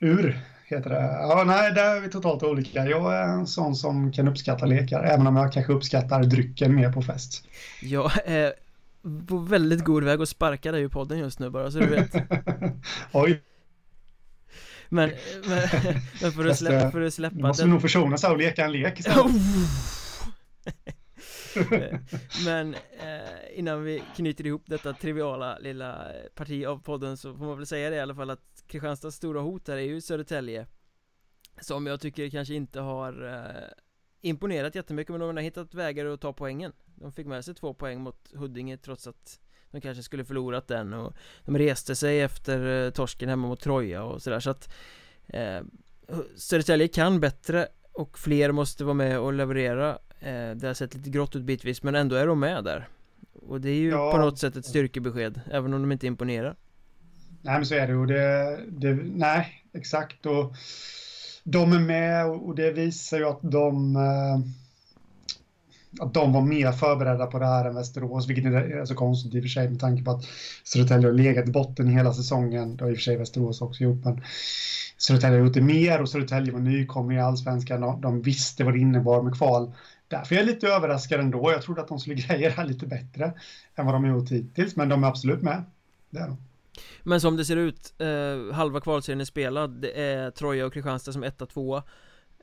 Ur, heter det. Ja, nej, där är vi totalt olika. Jag är en sån som kan uppskatta lekar Även om jag kanske uppskattar drycken mer på fest. Jag är på väldigt god väg att sparka dig i podden just nu bara så du vet. Oj. Men, men, men för, att släppa, för att släppa måste den... nog försona sig och leka en lek istället. Men eh, innan vi knyter ihop detta triviala lilla parti av podden så får man väl säga det i alla fall att Kristianstads stora hot här är ju Södertälje Som jag tycker kanske inte har eh, imponerat jättemycket men de har hittat vägar att ta poängen. De fick med sig två poäng mot Huddinge trots att de kanske skulle förlorat den och de reste sig efter eh, torsken hemma mot Troja och sådär. Så att eh, Södertälje kan bättre och fler måste vara med och leverera. Eh, Det har sett lite grått ut bitvis men ändå är de med där. Och det är ju ja. på något sätt ett styrkebesked även om de inte imponerar. Nej men så är det och det, det nej exakt. Och de är med och det visar ju att de eh, att de var mer förberedda på det här än Västerås, vilket är så konstigt i och för sig med tanke på att Södertälje har legat i botten hela säsongen. Det har i och för sig Västerås också gjort, men Södertälje har gjort det mer och Södertälje var nykomling i allsvenskan. De, de visste vad det innebar med kval. Därför är jag lite överraskad ändå. Jag trodde att de skulle greja det här lite bättre än vad de har gjort hittills, men de är absolut med. Det är de. Men som det ser ut, eh, halva kvalserien är spelad, det är Troja och Kristianstad som etta, tvåa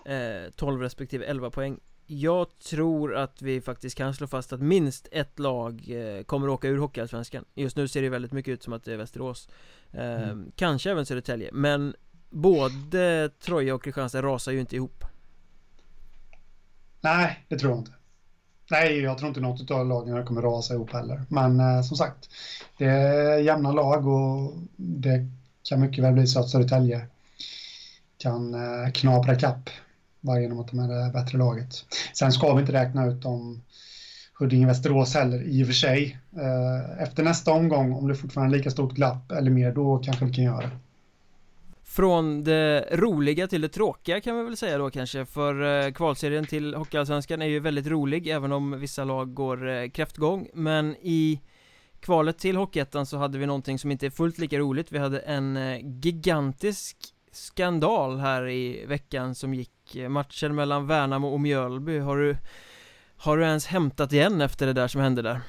eh, 12 respektive 11 poäng. Jag tror att vi faktiskt kan slå fast att minst ett lag eh, kommer åka ur Hockeyallsvenskan. Just nu ser det väldigt mycket ut som att det är Västerås. Eh, mm. Kanske även Södertälje, men både Troja och Kristianstad rasar ju inte ihop. Nej, det tror jag inte Nej, jag tror inte något av lagen kommer rasa ihop heller Men eh, som sagt Det är jämna lag och det kan mycket väl bli så att Södertälje kan eh, knapra kapp bara genom att de är det bättre laget. Sen ska vi inte räkna ut om Huddinge-Västerås heller i och för sig. Eh, efter nästa omgång, om det fortfarande är lika stort glapp eller mer, då kanske vi kan göra det. Från det roliga till det tråkiga kan vi väl säga då kanske För eh, kvalserien till Hockeyallsvenskan är ju väldigt rolig även om vissa lag går eh, kräftgång. Men i kvalet till Hockeyettan så hade vi någonting som inte är fullt lika roligt. Vi hade en eh, gigantisk skandal här i veckan som gick Matchen mellan Värnamo och Mjölby. Har du Har du ens hämtat igen efter det där som hände där?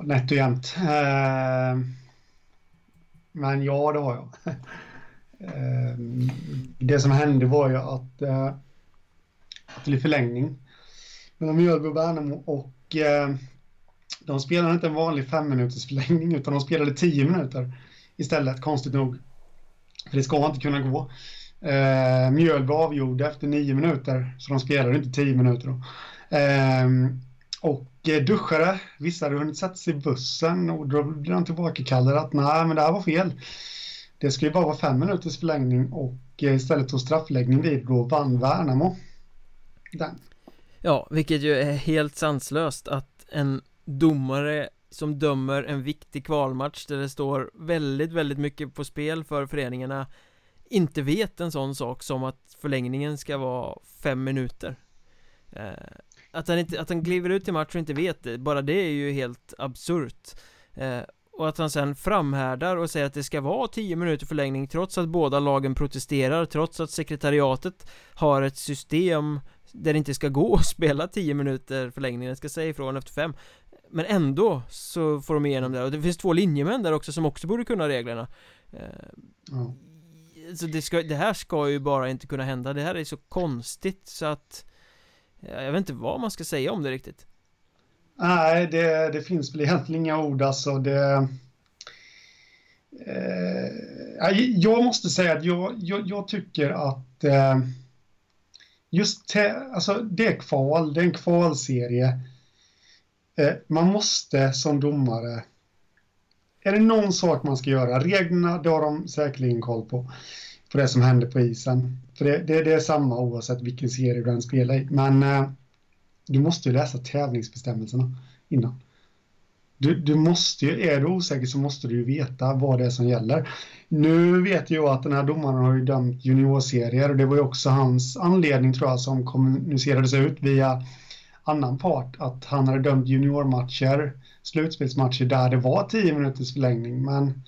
Nätt och jämnt. Uh... Men ja, det har jag. Eh, det som hände var ju att eh, Att det blev förlängning Mellan Mjölby och Värnamo och eh, De spelade inte en vanlig fem minuters förlängning utan de spelade tio minuter Istället, konstigt nog För det ska inte kunna gå Eh, Mjölby avgjorde efter nio minuter, så de spelade inte tio minuter då. Ehm, eh, och duschade, vissa hade hunnit sätta sig i bussen och då blev de tillbakakallade att nej, men det här var fel. Det ska ju bara vara fem minuters förlängning och eh, istället tog straffläggning vid då vann Värnamo. Den. Ja, vilket ju är helt sanslöst att en domare som dömer en viktig kvalmatch där det står väldigt, väldigt mycket på spel för föreningarna inte vet en sån sak som att förlängningen ska vara fem minuter eh, Att han, inte, att han kliver ut i match och inte vet det, bara det är ju helt absurt eh, och att han sen framhärdar och säger att det ska vara tio minuter förlängning trots att båda lagen protesterar Trots att sekretariatet har ett system där det inte ska gå att spela tio minuter förlängning, den ska säga ifrån efter fem. Men ändå så får de igenom det och det finns två linjemän där också som också borde kunna reglerna. Mm så det, ska, det här ska ju bara inte kunna hända, det här är så konstigt så att Jag vet inte vad man ska säga om det riktigt Nej, det, det finns väl egentligen inga ord alltså det eh, Jag måste säga att jag, jag, jag tycker att eh, Just te, alltså det är kval, det är en kvalserie eh, Man måste som domare är det någon sak man ska göra, reglerna, det har de säkerligen koll på, på det som händer på isen. För det, det, det är samma oavsett vilken serie du än spelar i. Men eh, du måste ju läsa tävlingsbestämmelserna innan. Du, du måste ju, är du osäker så måste du ju veta vad det är som gäller. Nu vet jag att den här domaren har ju dömt juniorserier och det var ju också hans anledning tror jag som kommunicerades ut via annan part att han hade dömt juniormatcher slutspelsmatcher där det var 10 minuters förlängning. Men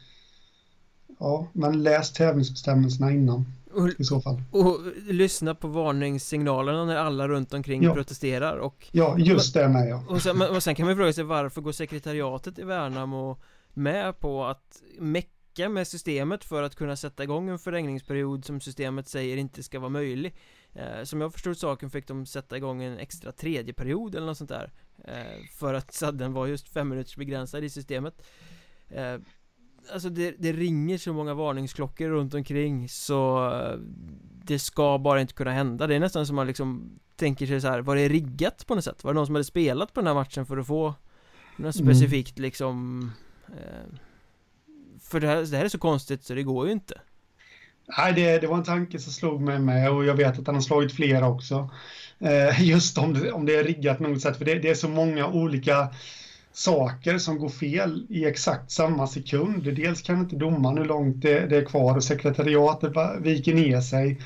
ja, men läs tävlingsbestämmelserna innan och, i så fall. Och lyssna på varningssignalerna när alla runt omkring ja. protesterar och Ja, just det med ja. Och sen, och sen kan man fråga sig varför går sekretariatet i Värnamo med på att räcka med systemet för att kunna sätta igång en förlängningsperiod som systemet säger inte ska vara möjlig eh, Som jag förstod saken fick de sätta igång en extra tredje period eller något sånt där eh, För att sadden var just fem minuters begränsad i systemet eh, Alltså det, det, ringer så många varningsklockor runt omkring så eh, Det ska bara inte kunna hända Det är nästan som man liksom tänker sig så här, var det riggat på något sätt? Var det någon som hade spelat på den här matchen för att få något mm. specifikt liksom eh, För det här, det här är så konstigt så det går ju inte Nej, det, det var en tanke som slog mig med och jag vet att han har slagit flera också eh, Just om det, om det är riggat på något sätt, för det, det är så många olika saker som går fel i exakt samma sekund. Dels kan inte domaren hur långt det, det är kvar och sekretariatet viker ner sig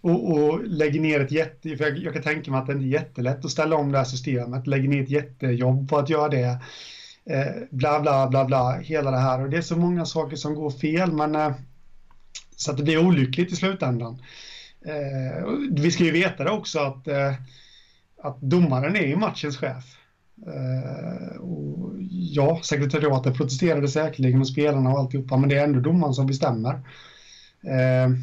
och, och lägger ner ett jätte... För jag, jag, kan tänka mig att det inte är jättelätt att ställa om det här systemet, lägger ner ett jättejobb på att göra det. Eh, bla, bla, bla, bla, hela det här. Och det är så många saker som går fel, men... Eh, så att det blir olyckligt i slutändan. Eh, vi ska ju veta det också att, eh, att domaren är ju matchens chef. Uh, och ja, sekretariatet protesterade säkerligen och spelarna och alltihopa, men det är ändå domaren som bestämmer. Uh,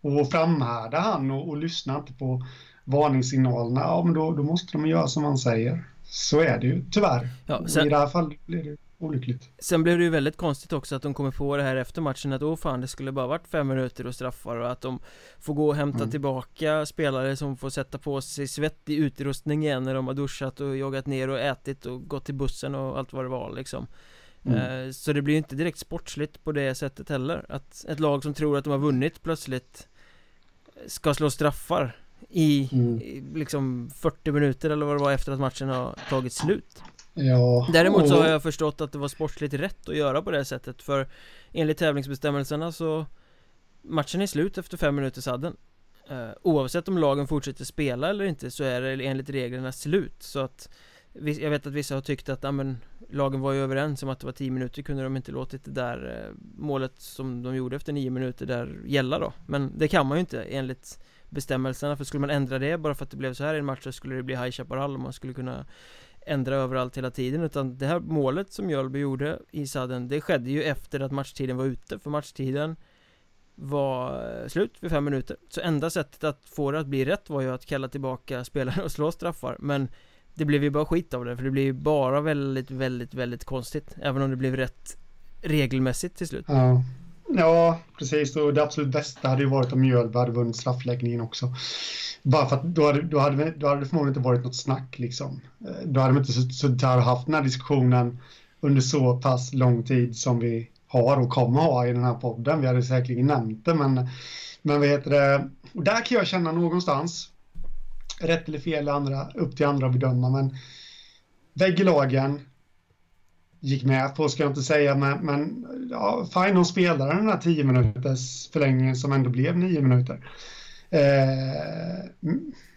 och framhärdar han och, och lyssnar inte på varningssignalerna, ja men då, då måste de göra som han säger. Så är det ju tyvärr. Ja, sen... I det här fallet blir det olyckligt. Sen blev det ju väldigt konstigt också att de kommer på det här efter matchen att åh fan det skulle bara varit fem minuter och straffar och att de får gå och hämta mm. tillbaka spelare som får sätta på sig svettig utrustning igen när de har duschat och joggat ner och ätit och gått till bussen och allt vad det var liksom. Mm. Eh, så det blir inte direkt sportsligt på det sättet heller Att ett lag som tror att de har vunnit plötsligt Ska slå straffar i, mm. i liksom 40 minuter eller vad det var efter att matchen har tagit slut Ja. Däremot så har jag förstått att det var sportsligt rätt att göra på det sättet för Enligt tävlingsbestämmelserna så Matchen är slut efter fem minuter sadden. Uh, Oavsett om lagen fortsätter spela eller inte så är det enligt reglerna slut så att Jag vet att vissa har tyckt att, ja men Lagen var ju överens om att det var 10 minuter kunde de inte låtit det där uh, målet som de gjorde efter 9 minuter där gälla då? Men det kan man ju inte enligt bestämmelserna för skulle man ändra det bara för att det blev så här i en match så skulle det bli High Chaparral och man skulle kunna ändra överallt hela tiden utan det här målet som Mjölby gjorde i sadden det skedde ju efter att matchtiden var ute för matchtiden var eh, slut vid fem minuter så enda sättet att få det att bli rätt var ju att kalla tillbaka spelare och slå straffar men det blev ju bara skit av det för det blev ju bara väldigt väldigt väldigt konstigt även om det blev rätt regelmässigt till slut ja. Ja, precis. Och det absolut bästa hade ju varit om Mjölby hade vunnit straffläggningen också. Bara för att då hade, då hade, då hade det förmodligen inte varit något snack liksom. Eh, då hade vi inte suttit här och haft den här diskussionen under så pass lång tid som vi har och kommer ha i den här podden. Vi hade säkerligen nämnt det, men, men vad heter det? Och där kan jag känna någonstans, rätt eller fel, andra, upp till andra att bedöma, men bägge lagen gick med på, ska jag inte säga, men, men ja, fine, de spelade den här 10 minuters förlängningen som ändå blev 9 minuter. Eh,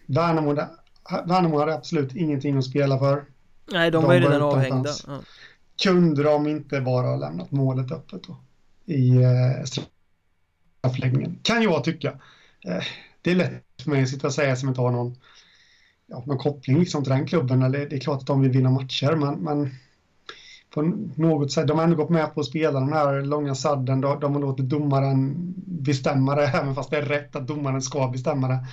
Värnamo, Värnamo hade absolut ingenting att spela för. Nej, de, de var ju redan avhängda. Ja. Kunde de inte bara ha lämnat målet öppet då? I eh, straffläggningen, kan jag tycka. Eh, det är lätt för mig att sitta och säga som inte har någon, ja, någon koppling liksom till den klubben. Eller, det är klart att de vill vinna matcher, men, men på något sätt, de har ändå gått med på att spela den här långa sadden. De, de har låtit domaren bestämma det, även fast det är rätt att domaren ska bestämma det.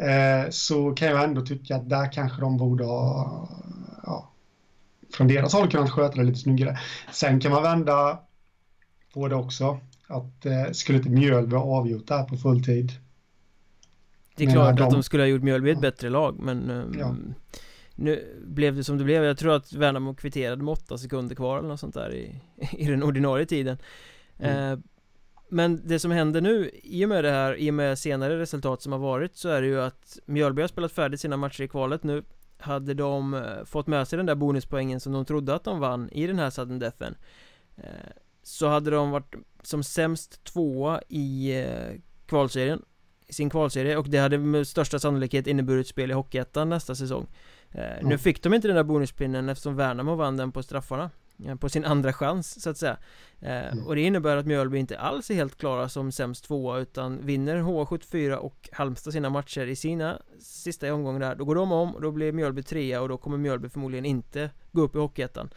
Eh, så kan jag ändå tycka att där kanske de borde ha, ja, från deras håll kunnat sköta det lite snyggare. Sen kan man vända på det också, att eh, skulle inte Mjölby ha avgjort det här på full tid? Det är klart att de skulle ha gjort Mjölby ett bättre lag, men um, ja. Nu blev det som det blev, jag tror att Värnamo kvitterade med åtta sekunder kvar eller något sånt där i, i den ordinarie tiden. Mm. eh, Men det som händer nu, i och med det här, i och med senare resultat som har varit så är det ju att Mjölby har spelat färdigt sina matcher i kvalet nu. Hade de eh, fått med sig den där bonuspoängen som de trodde att de vann i den här sudden deathen eh, Så hade de varit som sämst tvåa i eh, kvalserien sin kvalserie. Och det hade med största sannolikhet inneburit spel i Hockeyettan nästa säsong Eh, nu fick de inte den där bonuspinnen eftersom Värnamo vann den på straffarna. Eh, På sin andra chans så att säga. Eh, mm. Och det innebär att Mjölby inte alls är helt klara som sämst tvåa utan vinner H74 och Halmstad sina matcher i sina sista omgångar där. Då går de om och då blir Mjölby trea och då kommer Mjölby förmodligen inte gå upp i Hockeyettan.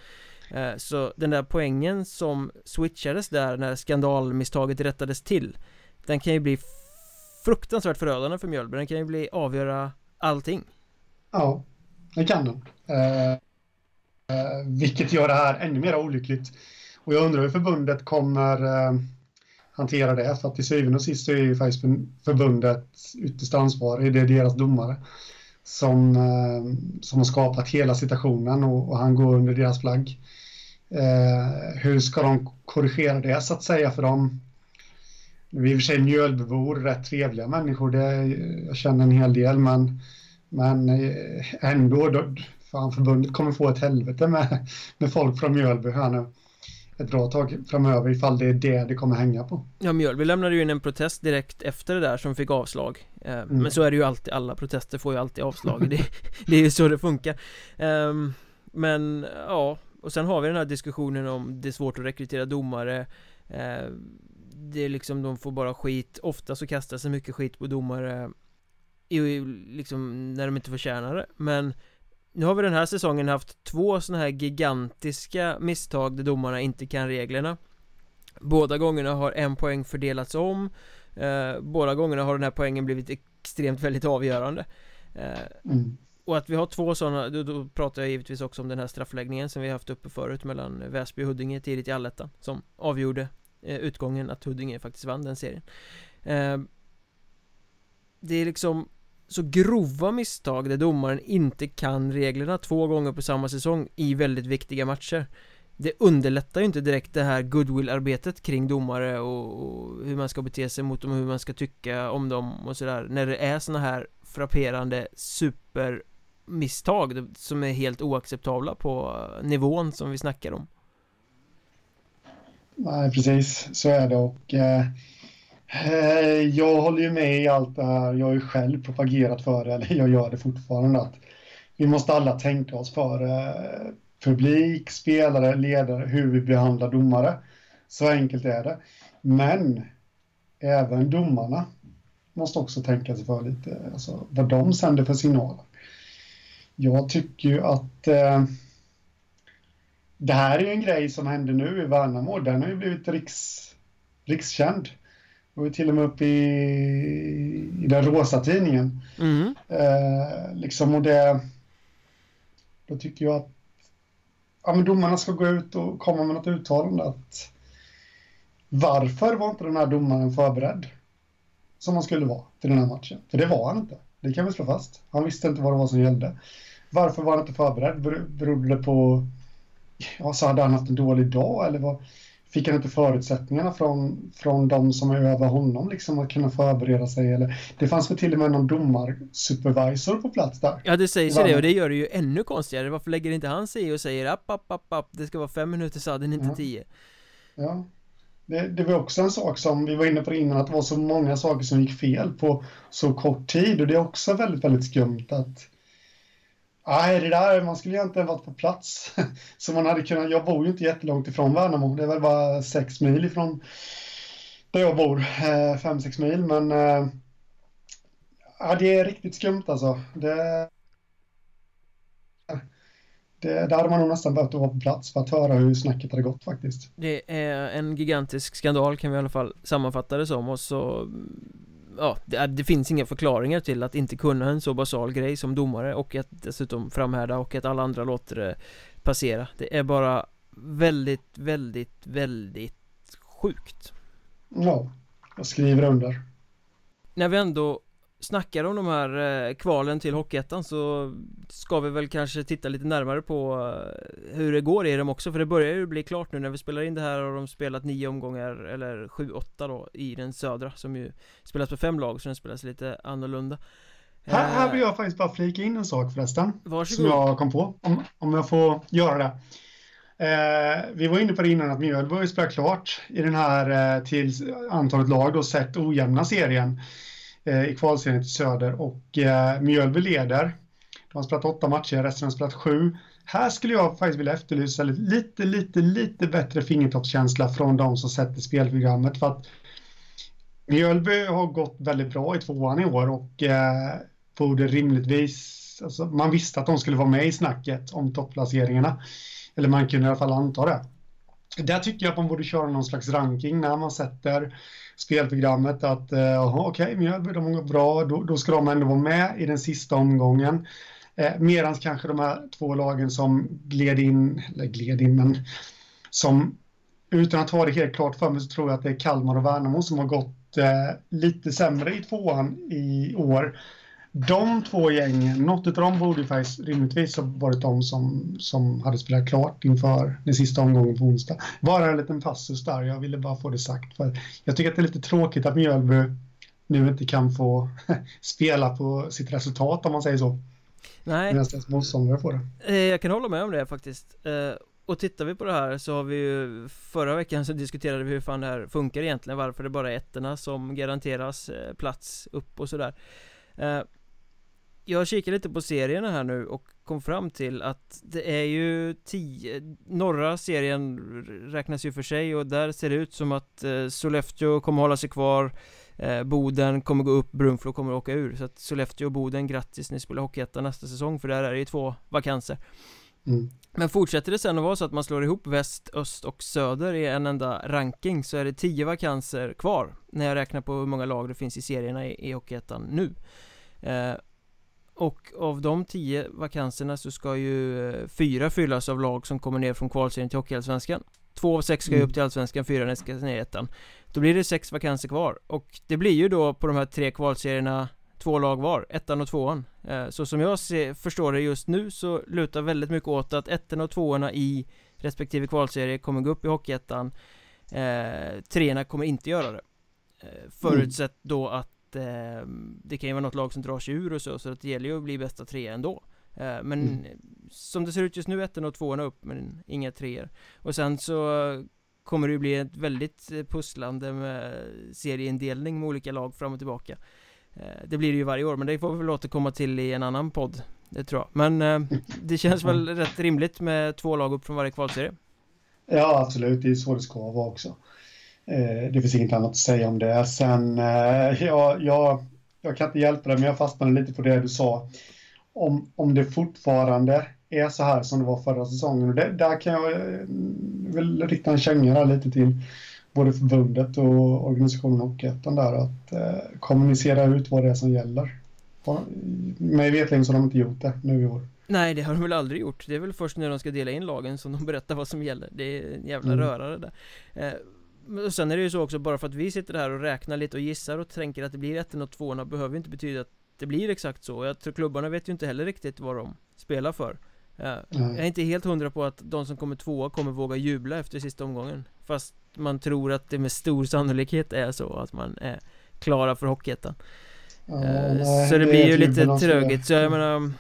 Så den där poängen som switchades där när skandalmisstaget rättades till Den kan ju bli fruktansvärt förödande för Mjölby, den kan ju bli avgöra allting. Ja, det kan den eh, eh, Vilket gör det här ännu mer olyckligt Och jag undrar hur förbundet kommer eh, hantera det för att till syvende och sist så är ju faktiskt förbundet ytterst ansvarig, det är deras domare som, eh, som har skapat hela situationen och, och han går under deras flagg. Eh, hur ska de korrigera det så att säga för dem? Vi är i och för sig Mjölbybor, rätt trevliga människor, det, jag känner en hel del men, men eh, ändå, då, fan förbundet kommer få ett helvete med, med folk från Mjölby här nu. Ett bra tag framöver ifall det är det det kommer hänga på. Ja, Mjölby lämnade ju in en protest direkt efter det där som fick avslag. Eh, mm. Men så är det ju alltid, alla protester får ju alltid avslag. Det, det är ju så det funkar. Eh, Men ja, och sen har vi den här diskussionen om det är svårt att rekrytera domare. Eh, Det är liksom, de får bara skit. Ofta så kastas det mycket skit på domare i, liksom när de inte förtjänar det. Men nu har vi den här säsongen haft två sådana här gigantiska misstag där domarna inte kan reglerna. Båda gångerna har en poäng fördelats om. Eh, Båda gångerna har den här poängen blivit extremt väldigt avgörande. Eh, mm. Och att vi har två sådana, då, då, pratar jag givetvis också om den här straffläggningen som vi haft uppe förut mellan Väsby och Huddinge tidigt i allettan Som avgjorde eh, utgången att Huddinge faktiskt vann den serien. Eh, det är liksom så grova misstag där domaren inte kan reglerna två gånger på samma säsong i väldigt viktiga matcher. Det underlättar ju inte direkt det här goodwill-arbetet kring domare och, och, hur man ska bete sig mot dem och hur man ska tycka om dem och sådär. När det är såna här frapperande supermisstag som är helt oacceptabla på eh, nivån som vi snackar om. Nej precis, så är det och eh Eh, Eh, jag håller ju med i allt det här. Jag har ju själv propagerat för det, eller jag gör det fortfarande. Att vi måste alla tänka oss för eh, publik, spelare, ledare, hur vi behandlar domare. Så enkelt är det. Men även domarna måste också tänka sig för lite, alltså vad de sänder för signaler. Jag tycker ju att eh, det här är ju en grej som händer nu i Värnamo. Den har ju blivit riks, rikskänd var ju till och med uppe i, i den rosa tidningen. Mm. Eh, liksom och det... Då tycker jag att ja, men domarna ska gå ut och komma med något uttalande att varför var inte den här domaren förberedd som han skulle vara till den här matchen? För det var han inte. Det kan vi slå fast. Han visste inte vad det var som gällde. Varför var han inte förberedd? Berodde det på... Ja, så hade han haft en dålig dag eller vad? Fick han inte förutsättningarna från, från de som är över honom liksom att kunna förbereda sig? Eller det fanns väl till och med någon domarsupervisor på plats där? Ja det sägs ju det och det gör det ju ännu konstigare. Varför lägger inte han sig i och säger app app app app det ska vara fem minuter sadden inte ja. tio. Ja. Det, det var också en sak som vi var inne på innan att det var så många saker som gick fel på så kort tid och det är också väldigt väldigt skumt att Nej, det där, man skulle egentligen varit på plats. Så man hade kunnat, jag bor ju inte jättelångt ifrån Värnamo, det är väl bara sex mil ifrån där jag bor, eh, fem, sex mil, men eh, ja, det är riktigt skumt alltså. Det, det, där hade man nog nästan behövt vara på plats för att höra hur snacket hade gått faktiskt. Det är en gigantisk skandal kan vi i alla fall sammanfatta det som och så ja, det, det, finns inga förklaringar till att inte kunna en så basal grej som domare och att dessutom framhärda och att alla andra låter det passera. Det är bara väldigt, väldigt, väldigt sjukt. Ja, jag skriver under. När vi ändå snackar om de här eh, kvalen till Hockeyettan så ska vi väl kanske titta lite närmare på eh, hur det går i dem också för det börjar ju bli klart nu när vi spelar in det här har de spelat nio omgångar eller sju, åtta då i den södra som ju spelas på fem lag så den spelas lite annorlunda här, här vill jag faktiskt bara flika in en sak förresten Varsågod. Som jag kom på, om, om jag får göra det Eh, vi var inne på det innan att Mjölby har ju spelat klart i den här eh, till antalet lag och sett ojämna serien. Eh, i kvalserien till Söder och eh, Mjölby leder. De har spelat åtta matcher, resten har spelat sju. Här skulle jag faktiskt vilja efterlysa lite, lite, lite bättre fingertoppskänsla från de som sätter spelprogrammet för att Mjölby har gått väldigt bra i tvåan i år och eh, borde rimligtvis, alltså, man visste att de skulle vara med i snacket om topplaceringarna. Eller man kunde i alla fall anta det. Där tycker jag att man borde köra någon slags ranking när man sätter spelprogrammet att eh, okej, okay, Mjölby, de har gått bra, då, då, ska de ändå vara med i den sista omgången. Eh, Medan kanske de här två lagen som gled in, eller gled in, men som utan att ha det helt klart för mig så tror jag att det är Kalmar och Värnamo som har gått eh, lite sämre i tvåan i år. De två gängen, något av dem borde faktiskt rimligtvis ha varit de som, som hade spelat klart inför den sista omgången på onsdag. Bara en liten passus där, jag ville bara få det sagt. För jag tycker att det är lite tråkigt att Mjölby nu inte kan få spela på sitt resultat om man säger så. Nej. Medan deras motståndare får det. Eh, jag kan hålla med om det faktiskt. Eh, och tittar vi på det här så har vi ju Förra veckan så diskuterade vi hur fan det här funkar egentligen Varför det bara är ettorna som garanteras eh, plats upp och sådär Jag kikar lite på serierna här nu och kom fram till att det är ju tio Norra serien räknas ju för sig och där ser det ut som att Sollefteå kommer hålla sig kvar eh, Boden kommer gå upp, Brunflo kommer åka ur. Så att Sollefteå och Boden, grattis ni spelar Hockeyettan nästa säsong för där är det ju två vakanser. Mm. Men fortsätter det sen att vara så att man slår ihop väst, öst och söder i en enda ranking så är det tio vakanser kvar När jag räknar på hur många lag det finns i serierna i, i Hockeyettan nu. Eh, och av de tio vakanserna så ska ju eh, fyra fyllas av lag som kommer ner från kvalserien till Hockeyallsvenskan. Två av sex ska ju upp mm. till Allsvenskan, fyra ska ner i ettan. Då blir det sex vakanser kvar. Och det blir ju då på de här tre kvalserierna två lag var, ettan och tvåan. Eh, Så som jag ser, förstår det just nu så lutar väldigt mycket åt att ettan och tvåorna i respektive kvalserie kommer gå upp i Hockeyettan. Eh, Treorna kommer inte göra det. Eh, Förutsatt då att eh, det kan ju vara något lag som drar sig ur och så, så att det gäller ju att bli bästa trea ändå. Eh, men mm. som det ser ut just nu, ettan och tvåan upp, men inga treor. Och sen så kommer det ju bli ett väldigt eh, pusslande med serieindelning med olika lag fram och tillbaka. Eh, Det blir det ju varje år, men det får vi väl återkomma till i en annan podd Det tror jag, men det känns väl rätt rimligt med två lag upp från varje kvalserie. Ja, absolut, det är så det ska vara också Det finns inget annat att säga om det Sen, ja, jag, jag kan inte hjälpa det, men jag fastnade lite på det du sa om, om det fortfarande är så här som det var förra säsongen. Och det, där kan jag eh, väl rikta en känga lite till både förbundet och organisationen och ettan där att eh, kommunicera ut vad det är som gäller. Mig veterligen så har de inte gjort det nu i år. Nej, det har de väl aldrig gjort. Det är väl först när de ska dela in lagen som de berättar vad som gäller. Det är en jävla mm. rörare där. Eh, och sen är det ju så också, bara för att vi sitter här och räknar lite och gissar och tänker att det blir ettan och tvåorna behöver inte betyda att det blir exakt så. Jag tror klubbarna vet ju inte heller riktigt vad de spelar för. Jag är inte helt hundra på att de som kommer tvåa kommer våga jubla efter sista omgången. Fast man tror att det med stor sannolikhet är så att man är klara för Hockeyettan. Ja, eh, så det, det blir ju lite trögigt. Så jag menar,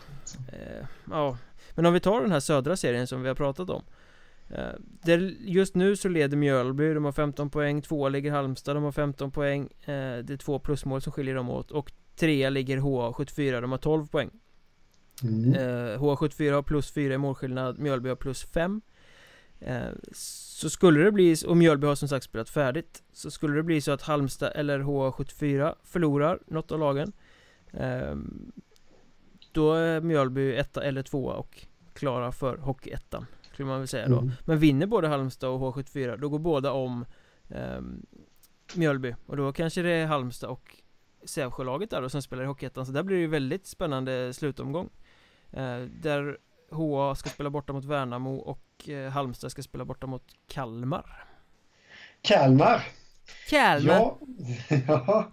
eh, ja. Men om vi tar den här södra serien som vi har pratat om. Eh, just nu så leder Mjölby, de har 15 poäng, tvåa ligger Halmstad, de har 15 poäng Det är två plusmål som skiljer dem åt och Trea ligger HA74, de har 12 poäng. Mm. eh, HA74 har plus 4 i målskillnad, Mjölby har plus 5 eh, Så skulle det bli, och Mjölby har som sagt spelat färdigt Så skulle det bli så att Halmstad eller HA74 förlorar något av lagen eh, Då är Mjölby etta eller tvåa och klara för Hockeyettan Skulle man väl säga då. Mm. Men vinner både Halmstad och H74 då går båda om eh, Mjölby. Och då kanske det är Halmstad och Sävsjölaget där då som spelar i Hockeyettan. Så där blir det ju väldigt spännande slutomgång. Eh, Där HA ska spela borta mot Värnamo och eh, Halmstad ska spela borta mot Kalmar. Kalmar? Kalmar. Ja, ja,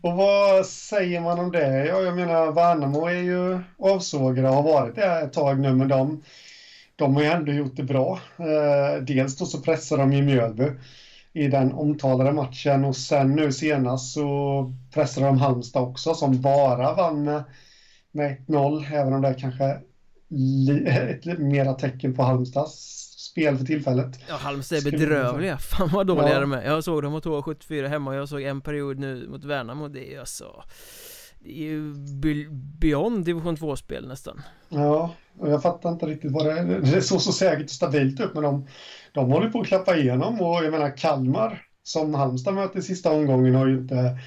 och vad säger man om det? Ja, jag menar Värnamo är ju avsågade och har varit det ett tag nu men de, de har ju ändå gjort det bra eh, Dels då så pressar de ju Mjölby i den omtalade matchen och sen nu senast så pressade de Halmstad också som bara vann med, med 1-0 även om det är kanske li, ett mera tecken på Halmstads spel för tillfället. Ja, Halmstad är bedrövliga. Fan vad dåliga ja. de är. Jag såg dem mot H74 hemma och jag såg en period nu mot Värnamo. Det är alltså... Det är ju beyond division 2-spel nästan. Ja, och jag fattar inte riktigt vad det är. Det såg så säkert och stabilt ut men de de håller på att klappa igenom och jag menar Kalmar som Halmstad möter i sista omgången har ju inte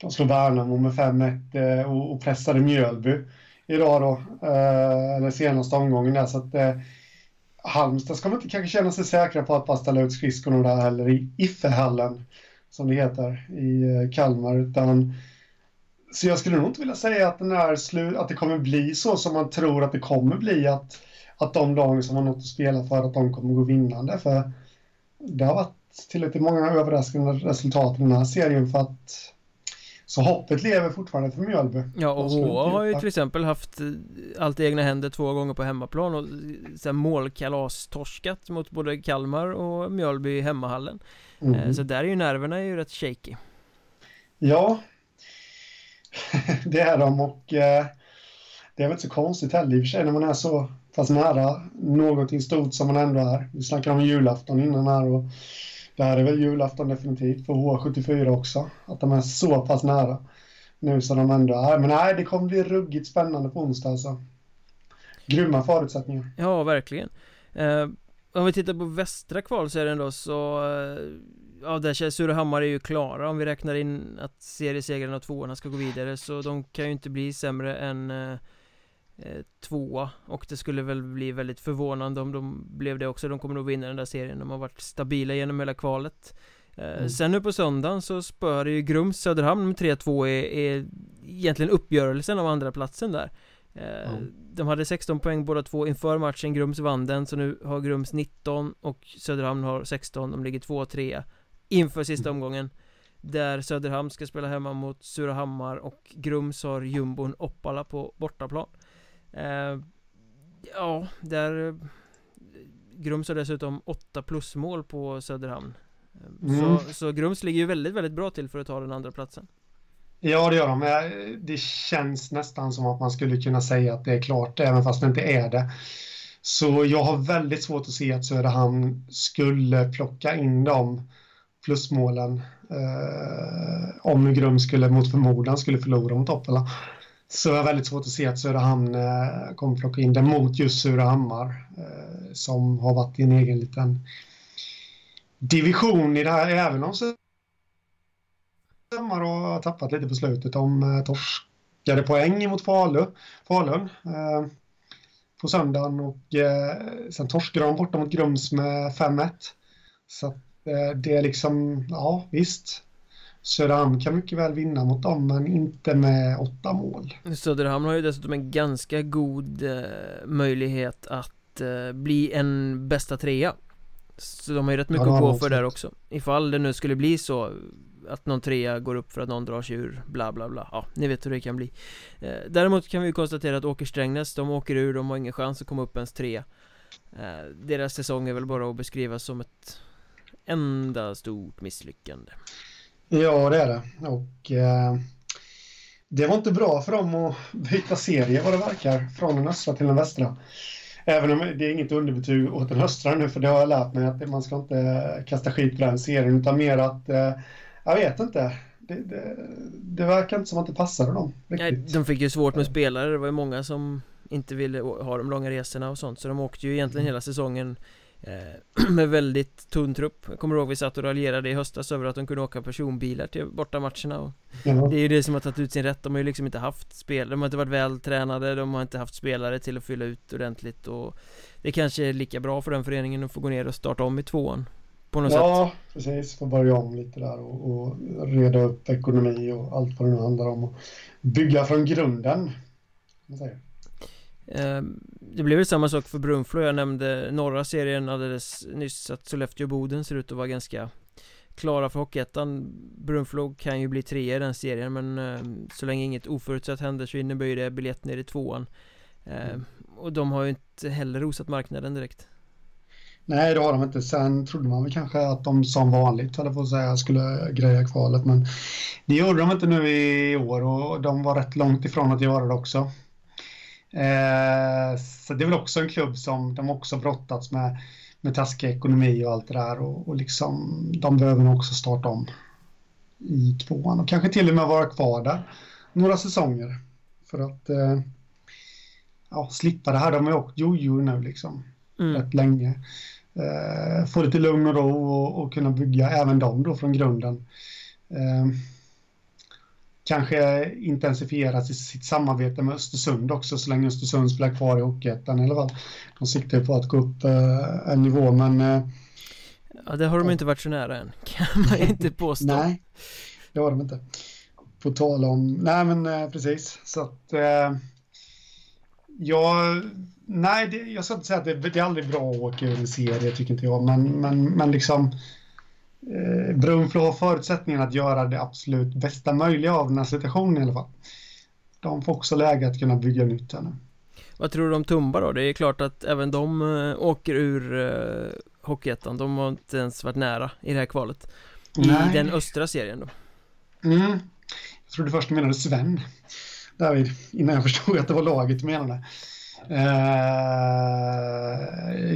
de slog Värnamo med 5-1 eh, och, och pressade Mjölby idag då, eh, eller senaste omgången där så att eh, Halmstad ska man inte kanske känna sig säkra på att bara ställa ut skridskorna där heller i Iffehallen, som det heter, i eh, Kalmar, utan så jag skulle nog inte vilja säga att, den är slu att det kommer bli så som man tror att det kommer bli, att, att de lag som har något att spela för, att de kommer gå vinnande, för det har varit tillräckligt många överraskande resultat i den här serien för att så hoppet lever fortfarande för Mjölby. Ja och HA har ju till exempel haft eh, allt i egna händer två gånger på hemmaplan och sen målkalas-torskat mot både Kalmar och Mjölby i hemmahallen. Mm. Så där är ju nerverna ju rätt shaky. Ja Det är de och eh, det är väl inte så konstigt heller i och för sig när man är så pass nära någonting stort som man ändå är. Vi snackade om julafton innan här och det här är väl julafton definitivt för H74 också. Att de är så pass nära nu som de ändå är. Men nej, det kommer bli ruggigt spännande på onsdag alltså. Grymma förutsättningar. Ja, verkligen. Eh, om vi tittar på västra kvalserien då så eh, Ja, där känns Surahammar är ju klara. Om vi räknar in att seriesegrarna och tvåorna ska gå vidare så de kan ju inte bli sämre än eh, eh, tvåa. Och det skulle väl bli väldigt förvånande om de blev det också. De kommer nog vinna den där serien, de har varit stabila genom hela kvalet. Eh, mm. Sen nu på söndagen så spör ju Grums Söderhamn med 3-2 är, är egentligen uppgörelsen av andra platsen där. Mm. De hade 16 poäng båda två inför matchen, Grums vann den så nu har Grums 19 och Söderhamn har 16, de ligger 2-3 inför sista omgången där Söderhamn ska spela hemma mot Surahammar och Grums har jumbon Oppala på bortaplan Eh, ja, där eh, Grums har dessutom 8 plusmål på Söderhamn eh, mm. så, så Grums ligger ju väldigt, väldigt bra till för att ta den andra platsen Ja, det gör de. Det känns nästan som att man skulle kunna säga att det är klart, även fast det inte är det. Så jag har väldigt svårt att se att Söderhamn skulle plocka in de plusmålen eh, om Grums skulle mot förmodan skulle förlora mot Toppela. Så jag har väldigt svårt att se att Söderhamn eh, kommer plocka in det mot just Surahammar eh, som har varit i en egen liten division i det här, även om Söderhammar har tappat lite på slutet. De eh, torskade poäng mot Falu, Falun eh, på söndagen och eh, sen torskade de borta mot Grums med 5-1. Så det är liksom, ja visst, Söderhamn kan mycket väl vinna mot dem men inte med åtta mål. Söderhamn har ju dessutom en ganska god eh, möjlighet att eh, bli en bästa trea. Så de har ju rätt mycket ja, att gå för där också. Ifall det nu skulle bli så att någon trea går upp för att någon drar sig ur bla bla bla. Ja, ni vet hur det kan bli. Eh, Däremot kan vi konstatera att Åker Strängnäs, de åker ur, de har ingen chans att komma upp ens trea eh, Deras säsong är väl bara att beskriva som ett enda stort misslyckande Ja, det är det. Och eh, det var inte bra för dem att byta serie vad det verkar, från den östra till den västra. Även om det är inget underbetyg åt den östra nu, för det har jag lärt mig att man ska inte kasta skit på den serien, utan mer att, eh, jag vet inte, det, det, det, verkar inte som att det passade dem riktigt. Nej, de fick ju svårt med spelare, det var ju många som inte ville ha de långa resorna och sånt, så de åkte ju egentligen hela säsongen med väldigt tunn trupp Jag kommer ihåg vi satt och raljerade i höstas över att de kunde åka personbilar till bortamatcherna och mm. Det är ju det som har tagit ut sin rätt De har ju liksom inte haft spel De har inte varit vältränade De har inte haft spelare till att fylla ut ordentligt och Det kanske är lika bra för den föreningen att få gå ner och starta om i tvåan På något ja, sätt Ja, precis Få börja om lite där och, och reda upp ekonomi och allt vad det nu handlar om och Bygga från grunden man säger. Ehm, det blev väl samma sak för Brunflo, jag nämnde norra serien alldeles nyss att Sollefteå och Boden ser ut att vara ganska klara för Hockeyettan Brunflo kan ju bli trea i den serien men ehm, så länge inget oförutsett händer så innebär ju det biljett ner i tvåan mm. Och de har ju inte heller rosat marknaden direkt Nej, det har de inte. Sen trodde man väl kanske att de som vanligt, höll på att säga, skulle greja kvalet. Men det gjorde de inte nu i år och de var rätt långt ifrån att göra det också. Eh, så det är väl också en klubb som de också brottats med, med taskig ekonomi och allt det där och, och liksom de behöver nog också starta om i tvåan och kanske till och med vara kvar där några säsonger för att eh, ja, slippa det här. De har ju åkt jojo nu liksom mm. rätt länge. Eh, få lite lugn och ro och, och, kunna bygga även dem då från grunden. Eh, kanske intensifiera sitt samarbete med Östersund också så länge Östersund spelar kvar i Hockeyettan i alla fall. De siktar på att gå upp eh, en nivå men eh, Ja det har de ja. inte varit så nära än kan man inte påstå. Nej, det har de inte. På tal om, nej men eh, precis så att eh, jag Nej, det, jag ska inte säga att det, det, är aldrig bra att åka ur en serie, tycker inte jag. Men, men, men liksom eh, Brunflo har förutsättningen att göra det absolut bästa möjliga av den här situationen i alla fall. De får också läge att kunna bygga nytt här nu. Vad tror du om Tumba då? Det är klart att även de äh, åker ur äh, Hockeyettan. De har inte ens varit nära i det här kvalet. I Nej. den östra serien då. Mm. Jag trodde först du menade Sven. David, innan jag förstod att det var laget du menade. Uh,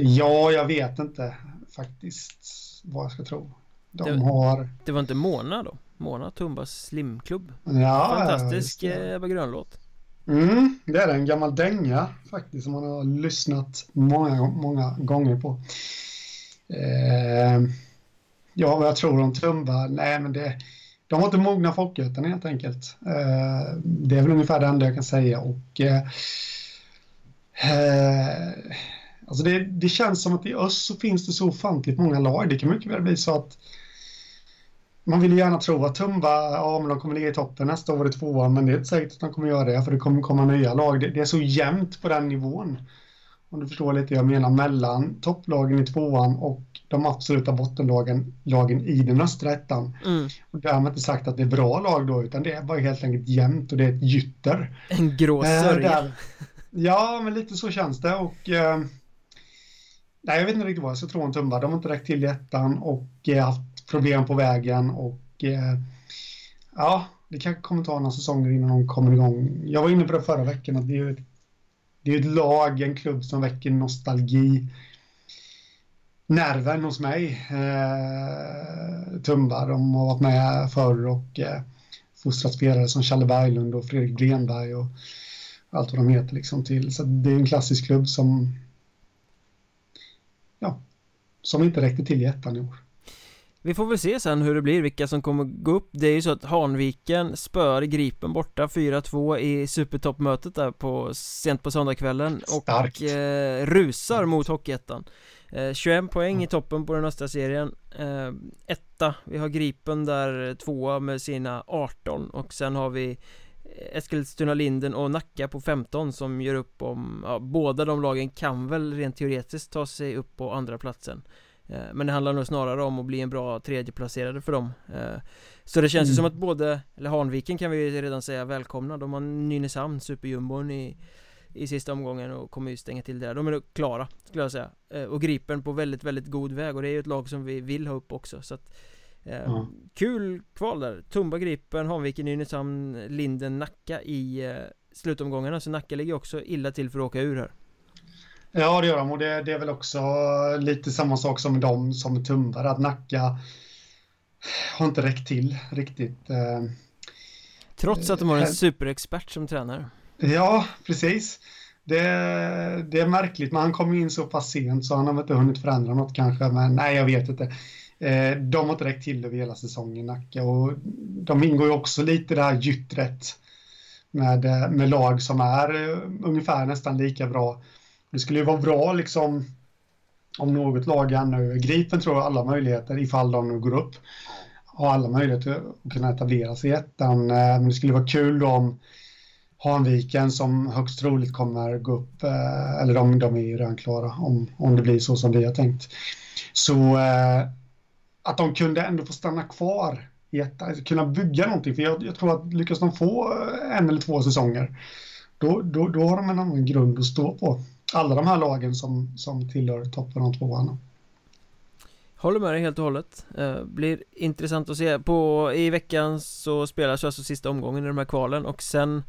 ja, jag vet inte faktiskt vad jag ska tro. De det, har... Det var inte Mona då? Mona Tumbas slimklubb. Ja, Fantastisk Ebba Grön-låt. Mm, det är en gammal dänga faktiskt som man har lyssnat många, många gånger på. Uh, ja, vad jag tror om Tumba? Nej, men det... De har inte mogna folköten helt enkelt. Uh, det är väl ungefär det enda jag kan säga och Eh, alltså det, det, känns som att i öst så finns det så ofantligt många lag. Det kan mycket väl bli så att man vill gärna tro att Tumba, ja men de kommer ligga i toppen nästa år i tvåan, men det är inte säkert att de kommer göra det, för det kommer komma nya lag. Det, det är så jämnt på den nivån. Om du förstår lite jag menar, mellan topplagen i tvåan och de absoluta bottenlagen lagen i den östra ettan. Mm. Och därmed inte sagt att det är bra lag då, utan det är bara helt enkelt jämnt och det är ett gytter. En grå sörja. Eh, Ja, men lite så känns det och eh, nej, jag vet inte riktigt vad jag ska tro om Tumba. De har inte räckt till i ettan och eh, haft problem på vägen och eh, ja, det kanske kommer ta några säsonger innan de kommer igång. Jag var inne på det förra veckan att det är ett, det är ett lag, en klubb som väcker nostalgi nerven hos mig. Eh, Tumba, de har varit med förr och eh, fostrat spelare som Challe Berglund och Fredrik Grenberg och allt vad de heter liksom till. Så det är en klassisk klubb som ja, som inte räckte till i ettan i år. Vi får väl se sen hur det blir, vilka som kommer gå upp. Det är ju så att Hanviken spör Gripen borta 4-2 i supertoppmötet där på sent på söndagskvällen och eh, rusar mot Hockeyettan. Eh, 21 poäng i toppen på den östra serien. Eh, Etta, vi har Gripen där tvåa med sina 18 och sen har vi Eskilstuna Linden och Nacka på 15 som gör upp om, ja, båda de lagen kan väl rent teoretiskt ta sig upp på andra platsen. eh, Men det handlar nog snarare om att bli en bra tredjeplacerade för dem eh, Så det känns ju mm. som att både, eller Hanviken kan vi redan säga välkomna De har Nynäshamn, superjumbon i i sista omgången och kommer ju stänga till det där. De är klara, skulle jag säga. Eh, och Gripen på väldigt, väldigt god väg och det är ju ett lag som vi vill ha upp också så att Mm. Kul kval där, Tumba, Gripen, Hanviken, Nynäshamn, Linden, Nacka i eh, slutomgångarna Så Nacka ligger också illa till för att åka ur här Ja det gör de. Och det, det är väl också lite samma sak som dem som Tumba att Nacka har inte räckt till riktigt eh, Trots att de har en superexpert som tränare Ja, precis. Det, det är märkligt, men han kom in så pass sent så han har inte hunnit förändra något kanske, men nej jag vet inte. Eh, de har inte räckt till över hela säsongen Nacka. Och de ingår ju också lite i det här gyttret med, eh, med lag som är eh, ungefär nästan lika bra. Det skulle ju vara bra liksom om något lag ännu, Gripen tror jag alla möjligheter ifall de nu går upp, har alla möjligheter att kunna etablera sig i ettan. Eh, men det skulle vara kul om Hanviken som högst troligt kommer gå upp, eh, eller de, de är ju redan klara om, om det blir så som vi har tänkt. Så eh, att de kunde ändå få stanna kvar i ettan, alltså kunna bygga någonting. För jag, jag, tror att lyckas de få en eller två säsonger, då, då, då har de en annan grund att stå på. Alla de här lagen som, som tillhör toppen av tvåan. Håller med dig helt och hållet eh, Blir intressant att se på I veckan så spelas alltså sista omgången i de här kvalen och sen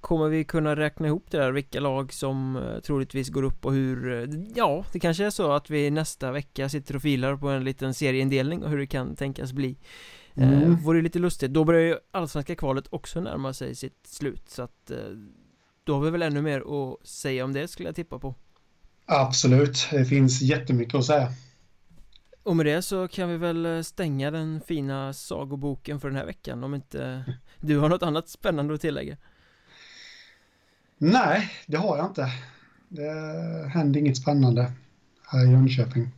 Kommer vi kunna räkna ihop det där, vilka lag som eh, troligtvis går upp och hur eh, Ja, det kanske är så att vi nästa vecka sitter och filar på en liten serieindelning och hur det kan tänkas bli mm. eh, Vore lite lustigt, då börjar ju allsvenska kvalet också närma sig sitt slut så att eh, Då har vi väl ännu mer att säga om det skulle jag tippa på Absolut, det finns jättemycket att säga Och med det så kan vi väl stänga den fina sagoboken för den här veckan om inte du har något annat spännande att tillägga? Nej, det har jag inte. Det händer inget spännande här i Jönköping.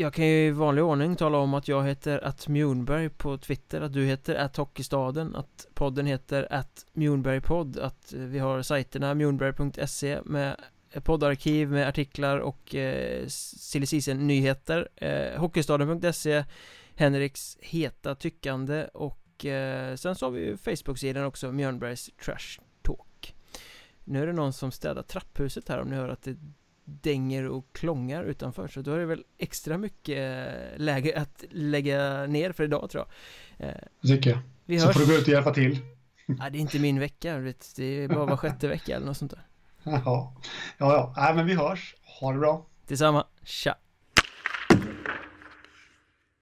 Jag kan ju i vanlig ordning tala om att jag heter att Mjunberg på Twitter Att du heter att Hockeystaden Att podden heter att Mjunbergpodd Att vi har sajterna mjunberg.se med eh, poddarkiv med artiklar och eh, silly nyheter. Eh, Hockeystaden.se Henriks heta tyckande och eh, sen så har vi ju Facebook-sidan också Mjörnbergs Trash Talk. Nu är det någon som städar trapphuset här om ni hör att det dänger och klångar utanför så då är det väl extra mycket eh, läge att lägga ner för idag tror jag eh, Det tycker jag vi Så hörs... får du gå ut och hjälpa till Ja, det är inte min vecka, det är bara var sjätte vecka eller något sånt där Ja, ja, ja, Nej, men vi hörs. Ha det bra. Detsamma. Tja.